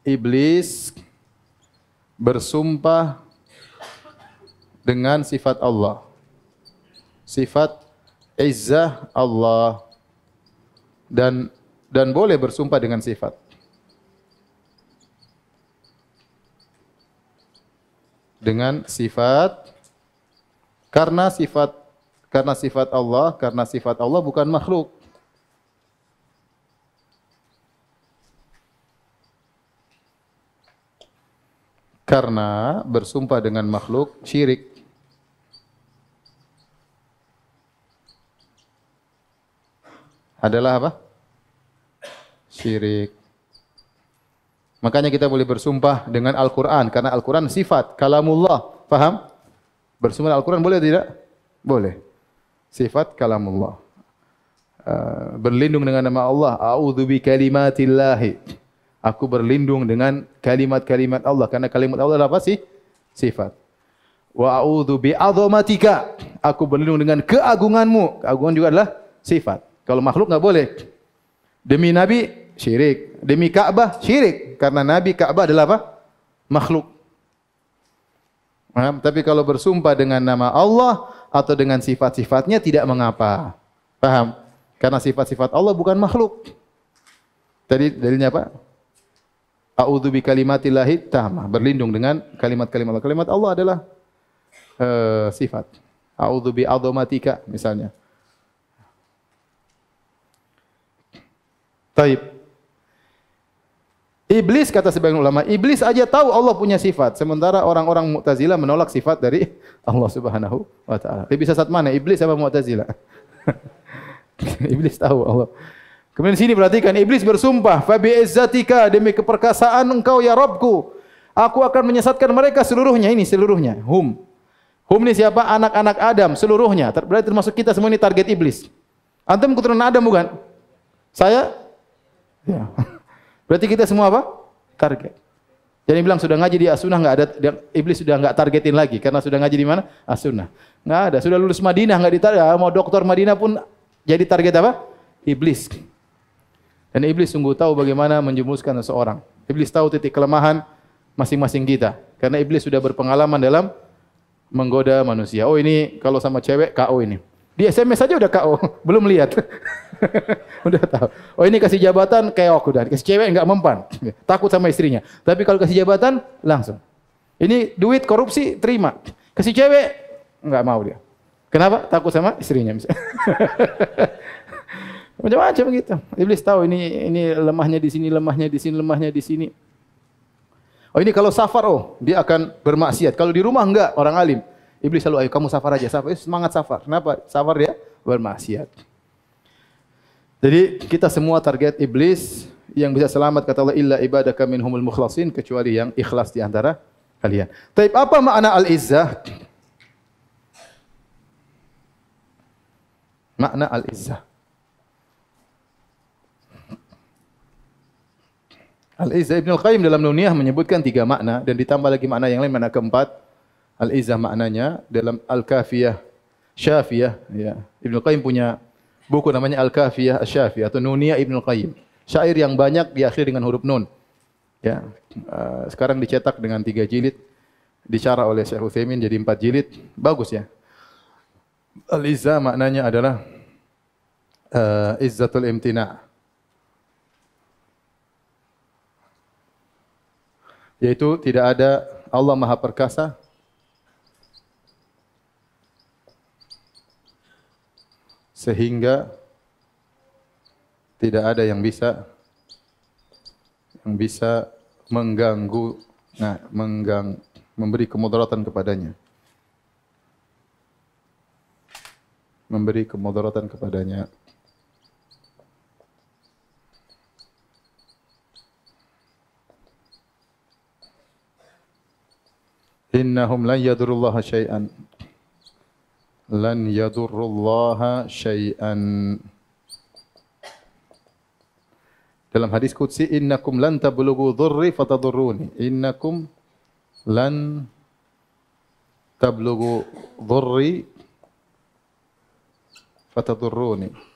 Iblis bersumpah dengan sifat Allah. Sifat izzah Allah. Dan dan boleh bersumpah dengan sifat. Dengan sifat karena sifat karena sifat Allah, karena sifat Allah bukan makhluk. Karena bersumpah dengan makhluk syirik. Adalah apa? Syirik. Makanya kita boleh bersumpah dengan Al-Quran. Karena Al-Quran sifat, kalamullah. Faham? Bersumpah Al-Quran boleh tidak? Boleh. Sifat kalamullah. Uh, berlindung dengan nama Allah. A'udhu bi kalimatillahi. Aku berlindung dengan kalimat-kalimat Allah. Karena kalimat Allah adalah apa sih? Sifat. Wa a'udhu bi azomatika. Aku berlindung dengan keagunganmu. Keagungan juga adalah sifat. Kalau makhluk enggak boleh. Demi Nabi, syirik. Demi Ka'bah, syirik karena Nabi Ka'bah adalah apa? Makhluk. Nah, tapi kalau bersumpah dengan nama Allah atau dengan sifat-sifatnya tidak mengapa. Paham? Karena sifat-sifat Allah bukan makhluk. Tadi dalilnya apa? A'udzu bi kalimatillahi tamah. Berlindung dengan kalimat-kalimat Allah. Kalimat Allah adalah uh, sifat. A'udzu bi adzamatika misalnya. Taib. Iblis kata sebagian ulama, iblis aja tahu Allah punya sifat, sementara orang-orang Mu'tazilah menolak sifat dari Allah Subhanahu wa taala. Lebih sesat mana, iblis apa Mu'tazilah? iblis tahu Allah. Kemudian sini perhatikan iblis bersumpah, "Fa bi izzatika demi keperkasaan engkau ya Rabbku, aku akan menyesatkan mereka seluruhnya." Ini seluruhnya. Hum. Hum ini siapa? Anak-anak Adam seluruhnya. Berarti termasuk kita semua ini target iblis. Antum keturunan Adam bukan? Saya? Ya. Berarti kita semua apa? Target. Jadi bilang sudah ngaji di Asunah nggak ada iblis sudah nggak targetin lagi karena sudah ngaji di mana? Asunah. Nggak ada. Sudah lulus Madinah nggak ditarget. Mau doktor Madinah pun jadi target apa? Iblis. Dan iblis sungguh tahu bagaimana menjemuskan seseorang. Iblis tahu titik kelemahan masing-masing kita. Karena iblis sudah berpengalaman dalam menggoda manusia. Oh ini kalau sama cewek KO ini. Di SMS saja udah KO, belum lihat. udah tahu. Oh ini kasih jabatan keok udah. Kasih cewek enggak mempan. Takut sama istrinya. Tapi kalau kasih jabatan langsung. Ini duit korupsi terima. Kasih cewek enggak mau dia. Kenapa? Takut sama istrinya Macam-macam gitu. Iblis tahu ini ini lemahnya di sini, lemahnya di sini, lemahnya di sini. Oh ini kalau safar oh, dia akan bermaksiat. Kalau di rumah enggak, orang alim. Iblis selalu ayo kamu safar aja, safar. Semangat safar. Kenapa? Safar dia bermaksiat. Jadi kita semua target iblis yang bisa selamat kata Allah illa ibadaka minhumul mukhlasin kecuali yang ikhlas di antara kalian. Tapi apa makna al-izzah? Makna al-izzah. Al-Izzah Ibn Al-Qayyim dalam Nuniyah menyebutkan tiga makna dan ditambah lagi makna yang lain, makna keempat. Al-Izzah maknanya dalam Al-Kafiyah, Syafiyah. Ya. Ibn Al-Qayyim punya buku namanya Al-Kafiyah Asy-Syafiyah atau Nuniyah Ibnu Qayyim. Syair yang banyak diakhiri dengan huruf nun. Ya, uh, sekarang dicetak dengan tiga jilid, dicara oleh Syekh Utsaimin jadi empat jilid, bagus ya. Al-Izza maknanya adalah uh, izzatul imtina. Yaitu tidak ada Allah Maha Perkasa sehingga tidak ada yang bisa yang bisa mengganggu nah menggang memberi kemudaratan kepadanya. Memberi kemudaratan kepadanya. Innahum lan yadurullaha syai'an lan yadurullaha syai'an dalam hadis qudsi innakum lan tablughu dhurri fatadurruni innakum lan tablughu dhurri fatadurruni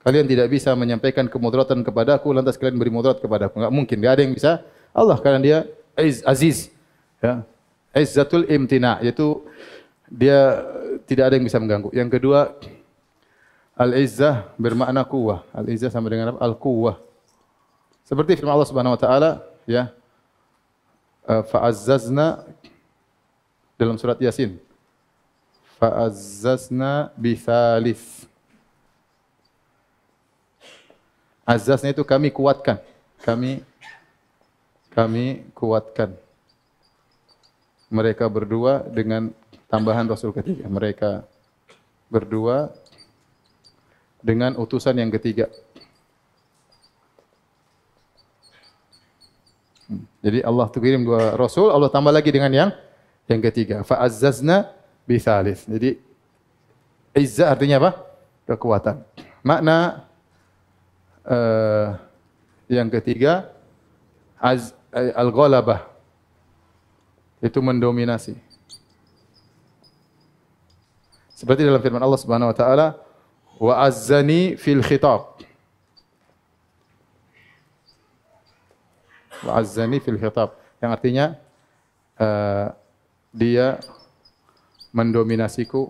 Kalian tidak bisa menyampaikan kemudaratan kepadaku lantas kalian beri mudarat kepadaku. Enggak mungkin, enggak ada yang bisa. Allah karena dia aziz. Ya. Izzatul imtina yaitu dia tidak ada yang bisa mengganggu. Yang kedua al-izzah bermakna kuwah. Al-izzah sama dengan? Al-kuwah. Seperti firman Allah Subhanahu wa taala ya. Fa'azzazna dalam surat Yasin. Fa'azzazna bi thalith. Azaznya itu kami kuatkan. Kami kami kuatkan. Mereka berdua dengan tambahan Rasul ketiga. Mereka berdua dengan utusan yang ketiga. Hmm. Jadi Allah kirim dua Rasul, Allah tambah lagi dengan yang yang ketiga. Fa'azzazna thalith. Jadi izzah artinya apa? Kekuatan. Makna uh, yang ketiga az, uh, al-ghalabah itu mendominasi. Seperti dalam firman Allah Subhanahu wa taala, wa azzani fil khitab. Wa azzani fil khitab yang artinya uh, dia mendominasiku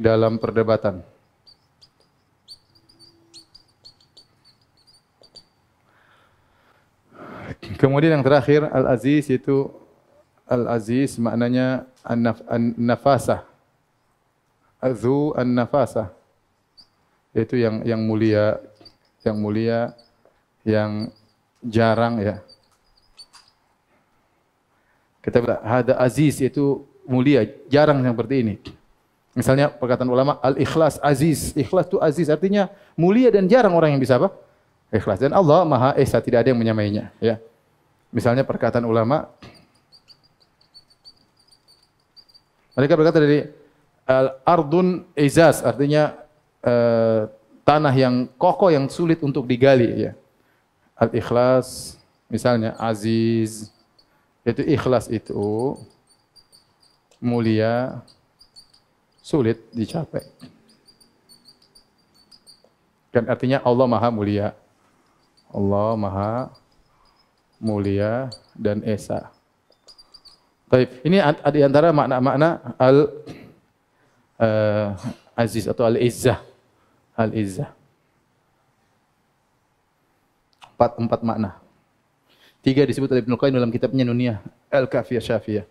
dalam perdebatan. Kemudian yang terakhir Al-Aziz itu Al-Aziz maknanya an-nafasah. Azu an-nafasah. Itu yang yang mulia, yang mulia, yang jarang ya. Kita bilang ada aziz itu mulia, jarang yang seperti ini. Misalnya perkataan ulama al-ikhlas aziz. Ikhlas itu aziz artinya mulia dan jarang orang yang bisa apa? Ikhlas. Dan Allah Maha Esa, tidak ada yang menyamainya, ya. Misalnya perkataan ulama mereka berkata dari al-ardun izaz artinya uh, tanah yang kokoh yang sulit untuk digali ya. Al-ikhlas misalnya aziz itu ikhlas itu mulia sulit dicapai. Kan artinya Allah Maha mulia. Allah Maha mulia dan esa. Baik, ini di antara makna-makna al uh, aziz atau al izzah. Al izzah. Empat, empat makna. Tiga disebut oleh Ibnu Qayyim dalam kitabnya Nuniyah Al-Kafiyah Syafiyah.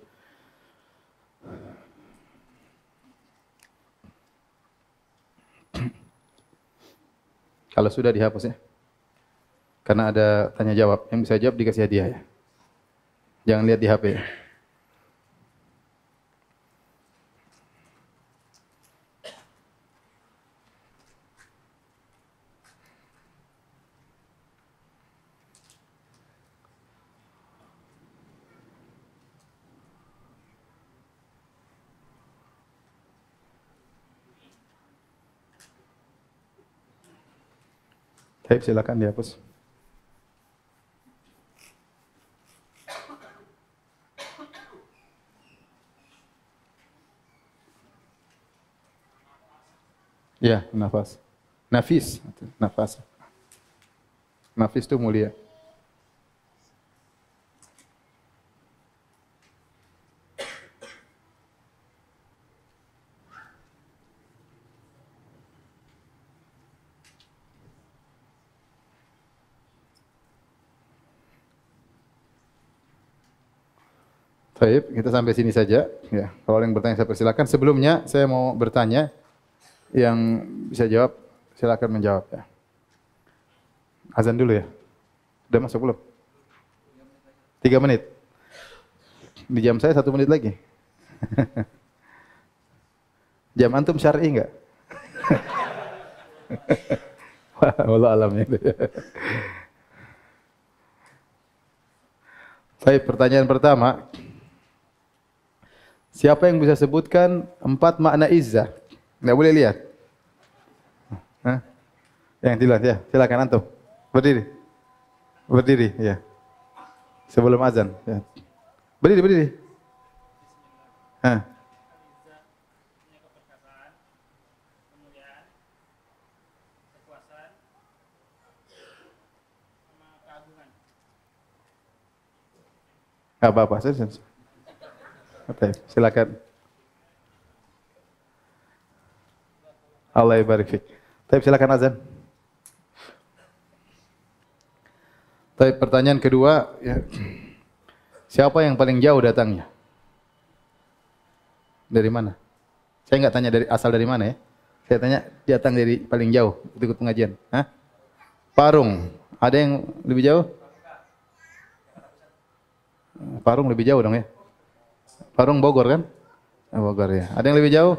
Kalau sudah dihapus ya. Karena ada tanya jawab. Yang bisa jawab dikasih hadiah ya. Jangan lihat di HP ya. Baik, silakan dihapus. Ya, nafas. Nafis, nafas. Nafis itu mulia. Baik, kita sampai sini saja. Ya, kalau yang bertanya saya persilakan. Sebelumnya saya mau bertanya, yang bisa jawab silakan menjawab ya. Azan dulu ya. Udah masuk belum? Tiga menit. Di jam saya satu menit lagi. jam antum syar'i enggak? Wallah alamnya. Baik, pertanyaan pertama. Siapa yang bisa sebutkan empat makna izzah? Tidak boleh lihat. Hah? Yang dilihat ya, silakan antum. Berdiri. Berdiri, ya. Sebelum azan. Ya. Berdiri, berdiri. Hah. Gak apa-apa, silakan. Allah ibarik. Tapi silakan azan. Tapi pertanyaan kedua, ya, siapa yang paling jauh datangnya? Dari mana? Saya nggak tanya dari asal dari mana ya. Saya tanya datang dari paling jauh ikut pengajian. Hah? Parung. Ada yang lebih jauh? Parung lebih jauh dong ya. Parung Bogor kan? Oh, Bogor ya. Ada yang lebih jauh?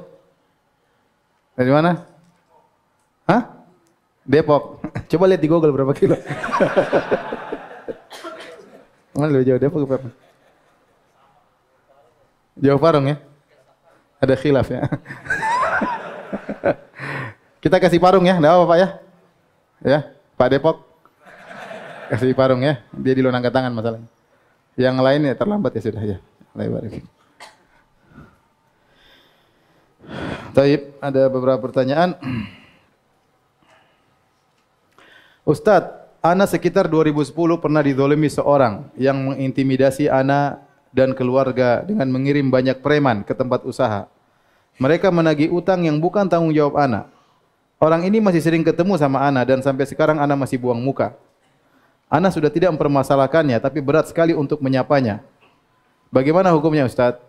Dari mana? Hah? Depok. Coba lihat di Google berapa kilo. Mana lebih jauh Depok berapa? Jauh Parung ya? Ada khilaf ya. Kita kasih Parung ya, enggak apa Pak ya? Ya, Pak Depok. Kasih Parung ya, dia di lonang tangan masalahnya. Yang lain ya terlambat ya sudah ya. Lebar. Taib, ada beberapa pertanyaan. Ustadz, Ana sekitar 2010 pernah didolimi seorang yang mengintimidasi Ana dan keluarga dengan mengirim banyak preman ke tempat usaha. Mereka menagih utang yang bukan tanggung jawab Ana. Orang ini masih sering ketemu sama Ana dan sampai sekarang Ana masih buang muka. Ana sudah tidak mempermasalahkannya, tapi berat sekali untuk menyapanya. Bagaimana hukumnya Ustadz?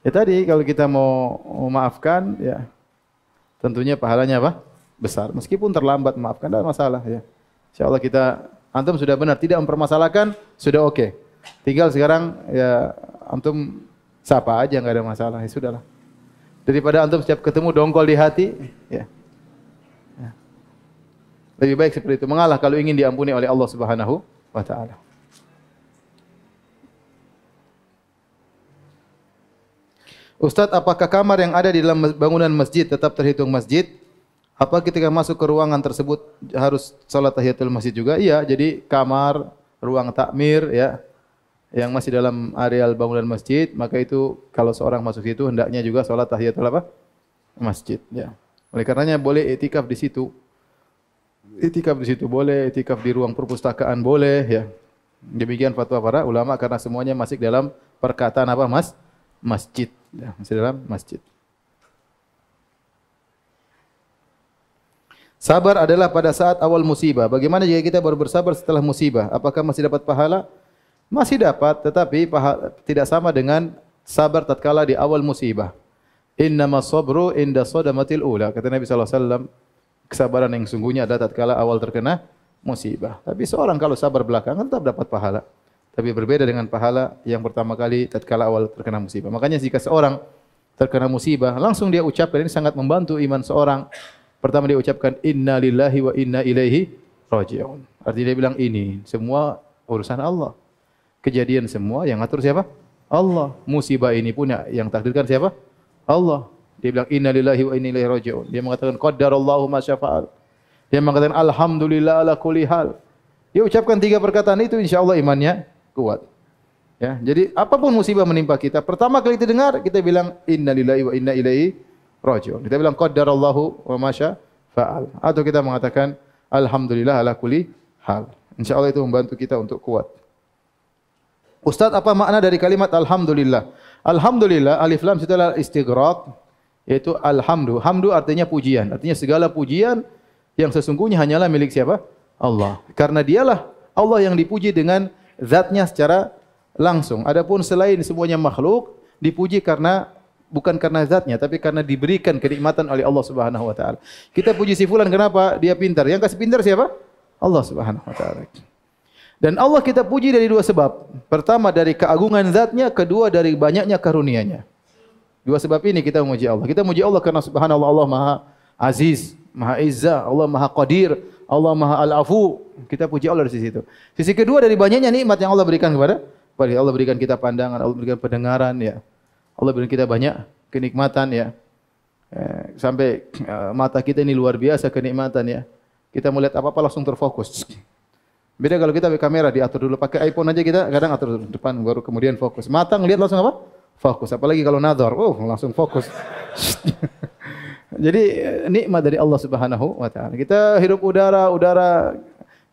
Ya tadi kalau kita mau memaafkan ya tentunya pahalanya apa? Besar. Meskipun terlambat memaafkan tidak masalah ya. Insyaallah kita antum sudah benar tidak mempermasalahkan sudah oke. Okay. Tinggal sekarang ya antum sapa aja nggak ada masalah ya sudahlah. Daripada antum setiap ketemu dongkol di hati ya. ya. Lebih baik seperti itu mengalah kalau ingin diampuni oleh Allah Subhanahu wa taala. Ustadz, apakah kamar yang ada di dalam bangunan masjid tetap terhitung masjid? Apa ketika masuk ke ruangan tersebut harus salat tahiyatul masjid juga? Iya, jadi kamar, ruang takmir ya yang masih dalam areal bangunan masjid, maka itu kalau seorang masuk situ hendaknya juga salat tahiyatul apa? Masjid, ya. Oleh karenanya boleh itikaf di situ. Itikaf di situ boleh, itikaf di ruang perpustakaan boleh, ya. Demikian fatwa para ulama karena semuanya masih dalam perkataan apa, Mas? Masjid. Ya, masih dalam masjid. Sabar adalah pada saat awal musibah. Bagaimana jika kita baru bersabar setelah musibah? Apakah masih dapat pahala? Masih dapat, tetapi pahala, tidak sama dengan sabar tatkala di awal musibah. Innama sabru inda sadamatil ula. Kata Nabi SAW, kesabaran yang sungguhnya adalah tatkala awal terkena musibah. Tapi seorang kalau sabar belakangan tetap dapat pahala. Tapi berbeda dengan pahala yang pertama kali tatkala awal terkena musibah. Makanya jika seorang terkena musibah, langsung dia ucapkan ini sangat membantu iman seorang. Pertama dia ucapkan inna lillahi wa inna ilaihi raji'un. Artinya dia bilang ini semua urusan Allah. Kejadian semua yang atur siapa? Allah. Musibah ini pun yang takdirkan siapa? Allah. Dia bilang inna lillahi wa inna ilaihi raji'un. Dia mengatakan qaddarallahu ma syafa'al. Dia mengatakan alhamdulillah ala kulli hal. Dia ucapkan tiga perkataan itu insyaallah imannya kuat. Ya, jadi apa pun musibah menimpa kita, pertama kali kita dengar kita bilang innalillahi wa inna ilaihi rajiun. Kita bilang qaddarallahu wa masya fa'al. Atau kita mengatakan alhamdulillah ala kulli hal. Insyaallah itu membantu kita untuk kuat. Ustaz, apa makna dari kalimat alhamdulillah? Alhamdulillah alif lam setelah istighraq yaitu alhamdu. Hamdu artinya pujian. Artinya segala pujian yang sesungguhnya hanyalah milik siapa? Allah. Karena dialah Allah yang dipuji dengan zatnya secara langsung. Adapun selain semuanya makhluk dipuji karena bukan karena zatnya tapi karena diberikan kenikmatan oleh Allah Subhanahu wa taala. Kita puji si fulan kenapa? Dia pintar. Yang kasih pintar siapa? Allah Subhanahu wa taala. Dan Allah kita puji dari dua sebab. Pertama dari keagungan zatnya, kedua dari banyaknya karunia-Nya. Dua sebab ini kita memuji Allah. Kita memuji Allah karena subhanallah Allah Maha Aziz, Maha Izzah, Allah Maha Qadir, Allah Maha Al-Afu. Kita puji Allah dari sisi itu. Sisi kedua dari banyaknya nikmat yang Allah berikan kepada Allah berikan kita pandangan, Allah berikan pendengaran ya. Allah berikan kita banyak kenikmatan ya. Eh, sampai eh, mata kita ini luar biasa kenikmatan ya. Kita melihat apa-apa langsung terfokus. Beda kalau kita pakai kamera diatur dulu pakai iPhone aja kita kadang atur depan baru kemudian fokus. Mata ngelihat langsung apa? Fokus. Apalagi kalau nador, oh langsung fokus. Jadi eh, nikmat dari Allah Subhanahu wa taala. Kita hirup udara, udara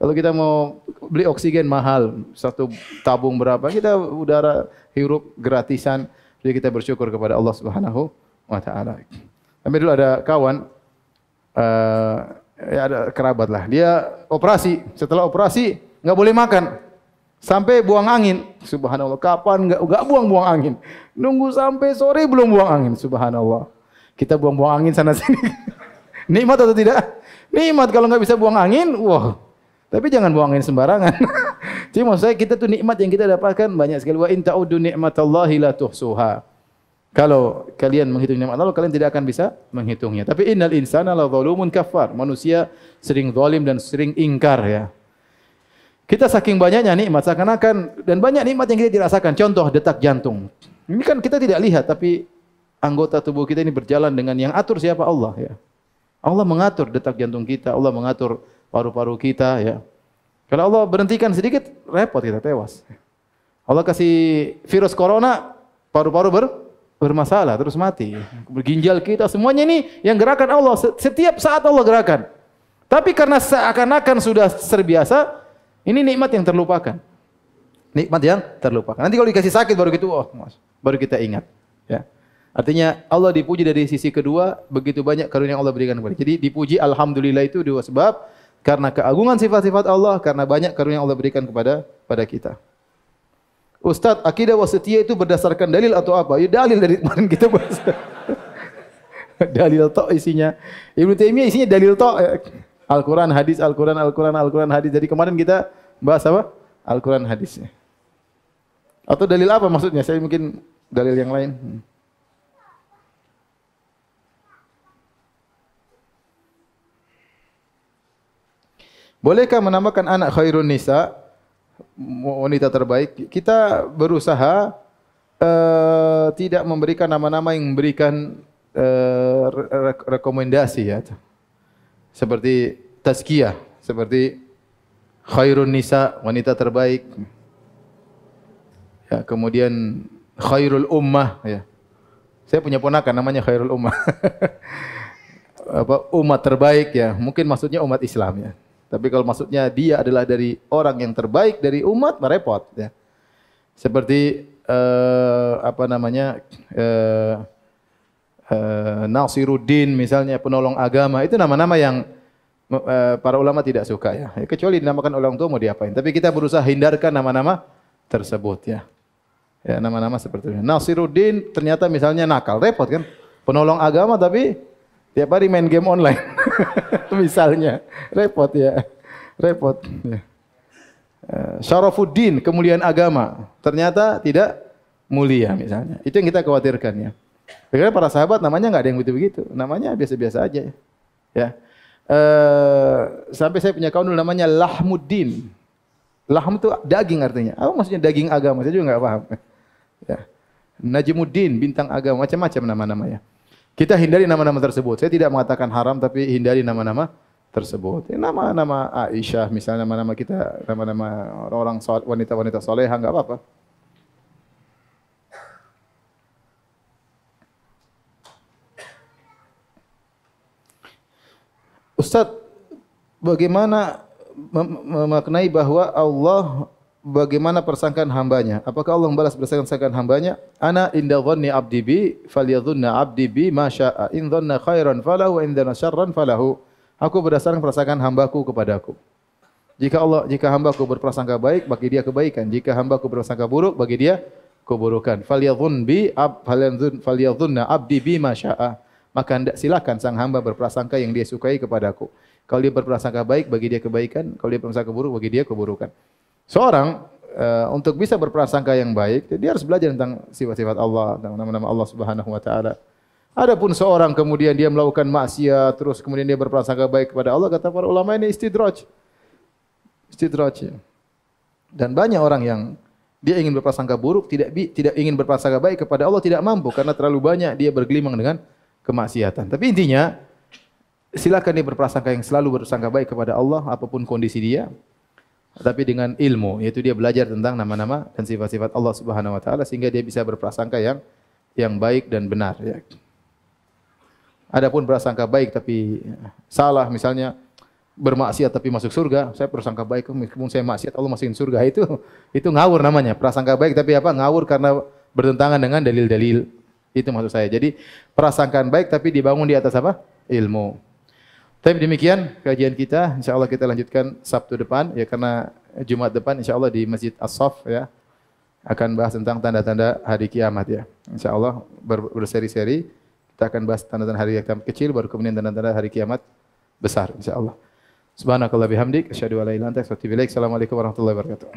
kalau kita mau beli oksigen mahal, satu tabung berapa? Kita udara hirup gratisan. Jadi kita bersyukur kepada Allah Subhanahu wa taala. Tapi dulu ada kawan uh, ya ada kerabat lah. Dia operasi, setelah operasi nggak boleh makan. Sampai buang angin. Subhanallah. Kapan nggak nggak buang-buang angin? Nunggu sampai sore belum buang angin. Subhanallah. Kita buang-buang angin sana sini. Nikmat atau tidak? Nikmat kalau nggak bisa buang angin, wah. Tapi jangan buang angin sembarangan. Jadi maksud saya kita tuh nikmat yang kita dapatkan banyak sekali. Wa in ta'udu ni'matallahi la tuhsuha. Kalau kalian menghitung nikmat Allah, kalian tidak akan bisa menghitungnya. Tapi innal insana la zalumun kafar. Manusia sering zalim dan sering ingkar ya. Kita saking banyaknya nikmat seakan-akan dan banyak nikmat yang kita dirasakan. Contoh detak jantung. Ini kan kita tidak lihat tapi anggota tubuh kita ini berjalan dengan yang atur siapa Allah ya. Allah mengatur detak jantung kita, Allah mengatur paru-paru kita ya. Kalau Allah berhentikan sedikit, repot kita tewas. Allah kasih virus corona, paru-paru ber, bermasalah, terus mati. Ginjal kita, semuanya ini yang gerakan Allah. Setiap saat Allah gerakan. Tapi karena seakan-akan sudah terbiasa, ini nikmat yang terlupakan. Nikmat yang terlupakan. Nanti kalau dikasih sakit baru gitu, oh, baru kita ingat. Ya. Artinya Allah dipuji dari sisi kedua, begitu banyak karunia yang Allah berikan kepada. Jadi dipuji alhamdulillah itu dua sebab. Karena keagungan sifat-sifat Allah, karena banyak karunia yang Allah berikan kepada pada kita. Ustaz, akidah wasitiyah itu berdasarkan dalil atau apa? Ya dalil dari kemarin kita bahas. dalil tok isinya. Ibnu Taimiyah isinya dalil tok. Al-Quran, hadis, Al-Quran, Al-Quran, Al-Quran, hadis. Jadi kemarin kita bahas apa? Al-Quran, hadisnya. Atau dalil apa maksudnya? Saya mungkin dalil yang lain. Hmm. Bolehkah menamakan anak khairun nisa wanita terbaik? Kita berusaha uh, tidak memberikan nama-nama yang memberikan uh, re rekomendasi ya. Seperti tazkiyah, seperti khairun nisa wanita terbaik. Ya, kemudian khairul ummah ya. Saya punya ponakan namanya khairul ummah. apa umat terbaik ya. Mungkin maksudnya umat Islam ya. Tapi kalau maksudnya dia adalah dari orang yang terbaik dari umat, merepot ya. Seperti uh, apa namanya uh, uh, Nasiruddin misalnya penolong agama itu nama-nama yang uh, para ulama tidak suka ya. ya. Kecuali dinamakan orang tua mau diapain. Tapi kita berusaha hindarkan nama-nama tersebut ya. Ya nama-nama seperti itu. Nasiruddin ternyata misalnya nakal, repot kan? Penolong agama tapi Tiap hari main game online. Misalnya, repot ya. Repot. Ya. Eh, Syarafuddin, kemuliaan agama. Ternyata tidak mulia misalnya. Itu yang kita khawatirkan ya. Karena para sahabat namanya nggak ada yang begitu-begitu. Namanya biasa-biasa aja. Ya. Uh, sampai saya punya kawan dulu namanya Lahmuddin. Lahm itu daging artinya. Apa maksudnya daging agama? Saya juga nggak paham. Ya. Najmuddin, bintang agama, macam-macam nama-namanya. Kita hindari nama-nama tersebut. Saya tidak mengatakan haram tapi hindari nama-nama tersebut. Nama-nama Aisyah misalnya nama-nama kita nama-nama orang wanita-wanita soleha enggak apa-apa. Ustaz, bagaimana memaknai bahwa Allah bagaimana persangkaan hambanya? Apakah Allah membalas persangkaan hambanya? Ana inda dhanni abdi bi falyadhunna abdi bi ma syaa. In dhanna khairan falahu wa in dhanna syarran falahu. Aku berdasarkan persangkaan hambaku kepadaku. Jika Allah jika hambaku berprasangka baik bagi dia kebaikan, jika hambaku berprasangka buruk bagi dia keburukan. Falyadhun bi ab falyadhun falyadhunna abdi bima syaa. Maka hendak silakan sang hamba berprasangka yang dia sukai kepadaku. Kalau dia berprasangka baik bagi dia kebaikan, kalau dia berprasangka buruk bagi dia keburukan. Seorang uh, untuk bisa berprasangka yang baik, dia harus belajar tentang sifat-sifat Allah, tentang nama-nama Allah Subhanahu wa taala. Adapun seorang kemudian dia melakukan maksiat, terus kemudian dia berprasangka baik kepada Allah, kata para ulama ini istidraj. Istidraj. Dan banyak orang yang dia ingin berprasangka buruk, tidak tidak ingin berprasangka baik kepada Allah, tidak mampu karena terlalu banyak dia bergelimang dengan kemaksiatan. Tapi intinya silakan dia berprasangka yang selalu bersangka baik kepada Allah apa pun kondisi dia. Tapi dengan ilmu, yaitu dia belajar tentang nama-nama dan sifat-sifat Allah Subhanahu wa taala sehingga dia bisa berprasangka yang yang baik dan benar ya. Adapun berprasangka baik tapi salah misalnya bermaksiat tapi masuk surga, saya prasangka baik meskipun saya maksiat Allah masukin surga itu itu ngawur namanya. Prasangka baik tapi apa? Ngawur karena bertentangan dengan dalil-dalil itu maksud saya. Jadi prasangkaan baik tapi dibangun di atas apa? Ilmu. Tapi demikian kajian kita. Insya Allah kita lanjutkan Sabtu depan ya karena Jumat depan Insya Allah di Masjid As-Saf ya akan bahas tentang tanda-tanda hari kiamat ya. Insya Allah ber berseri-seri kita akan bahas tanda-tanda hari kiamat kecil baru kemudian tanda-tanda hari kiamat besar insya Allah. Subhanakallah bihamdik asyhadu an la. Assalamualaikum warahmatullahi wabarakatuh.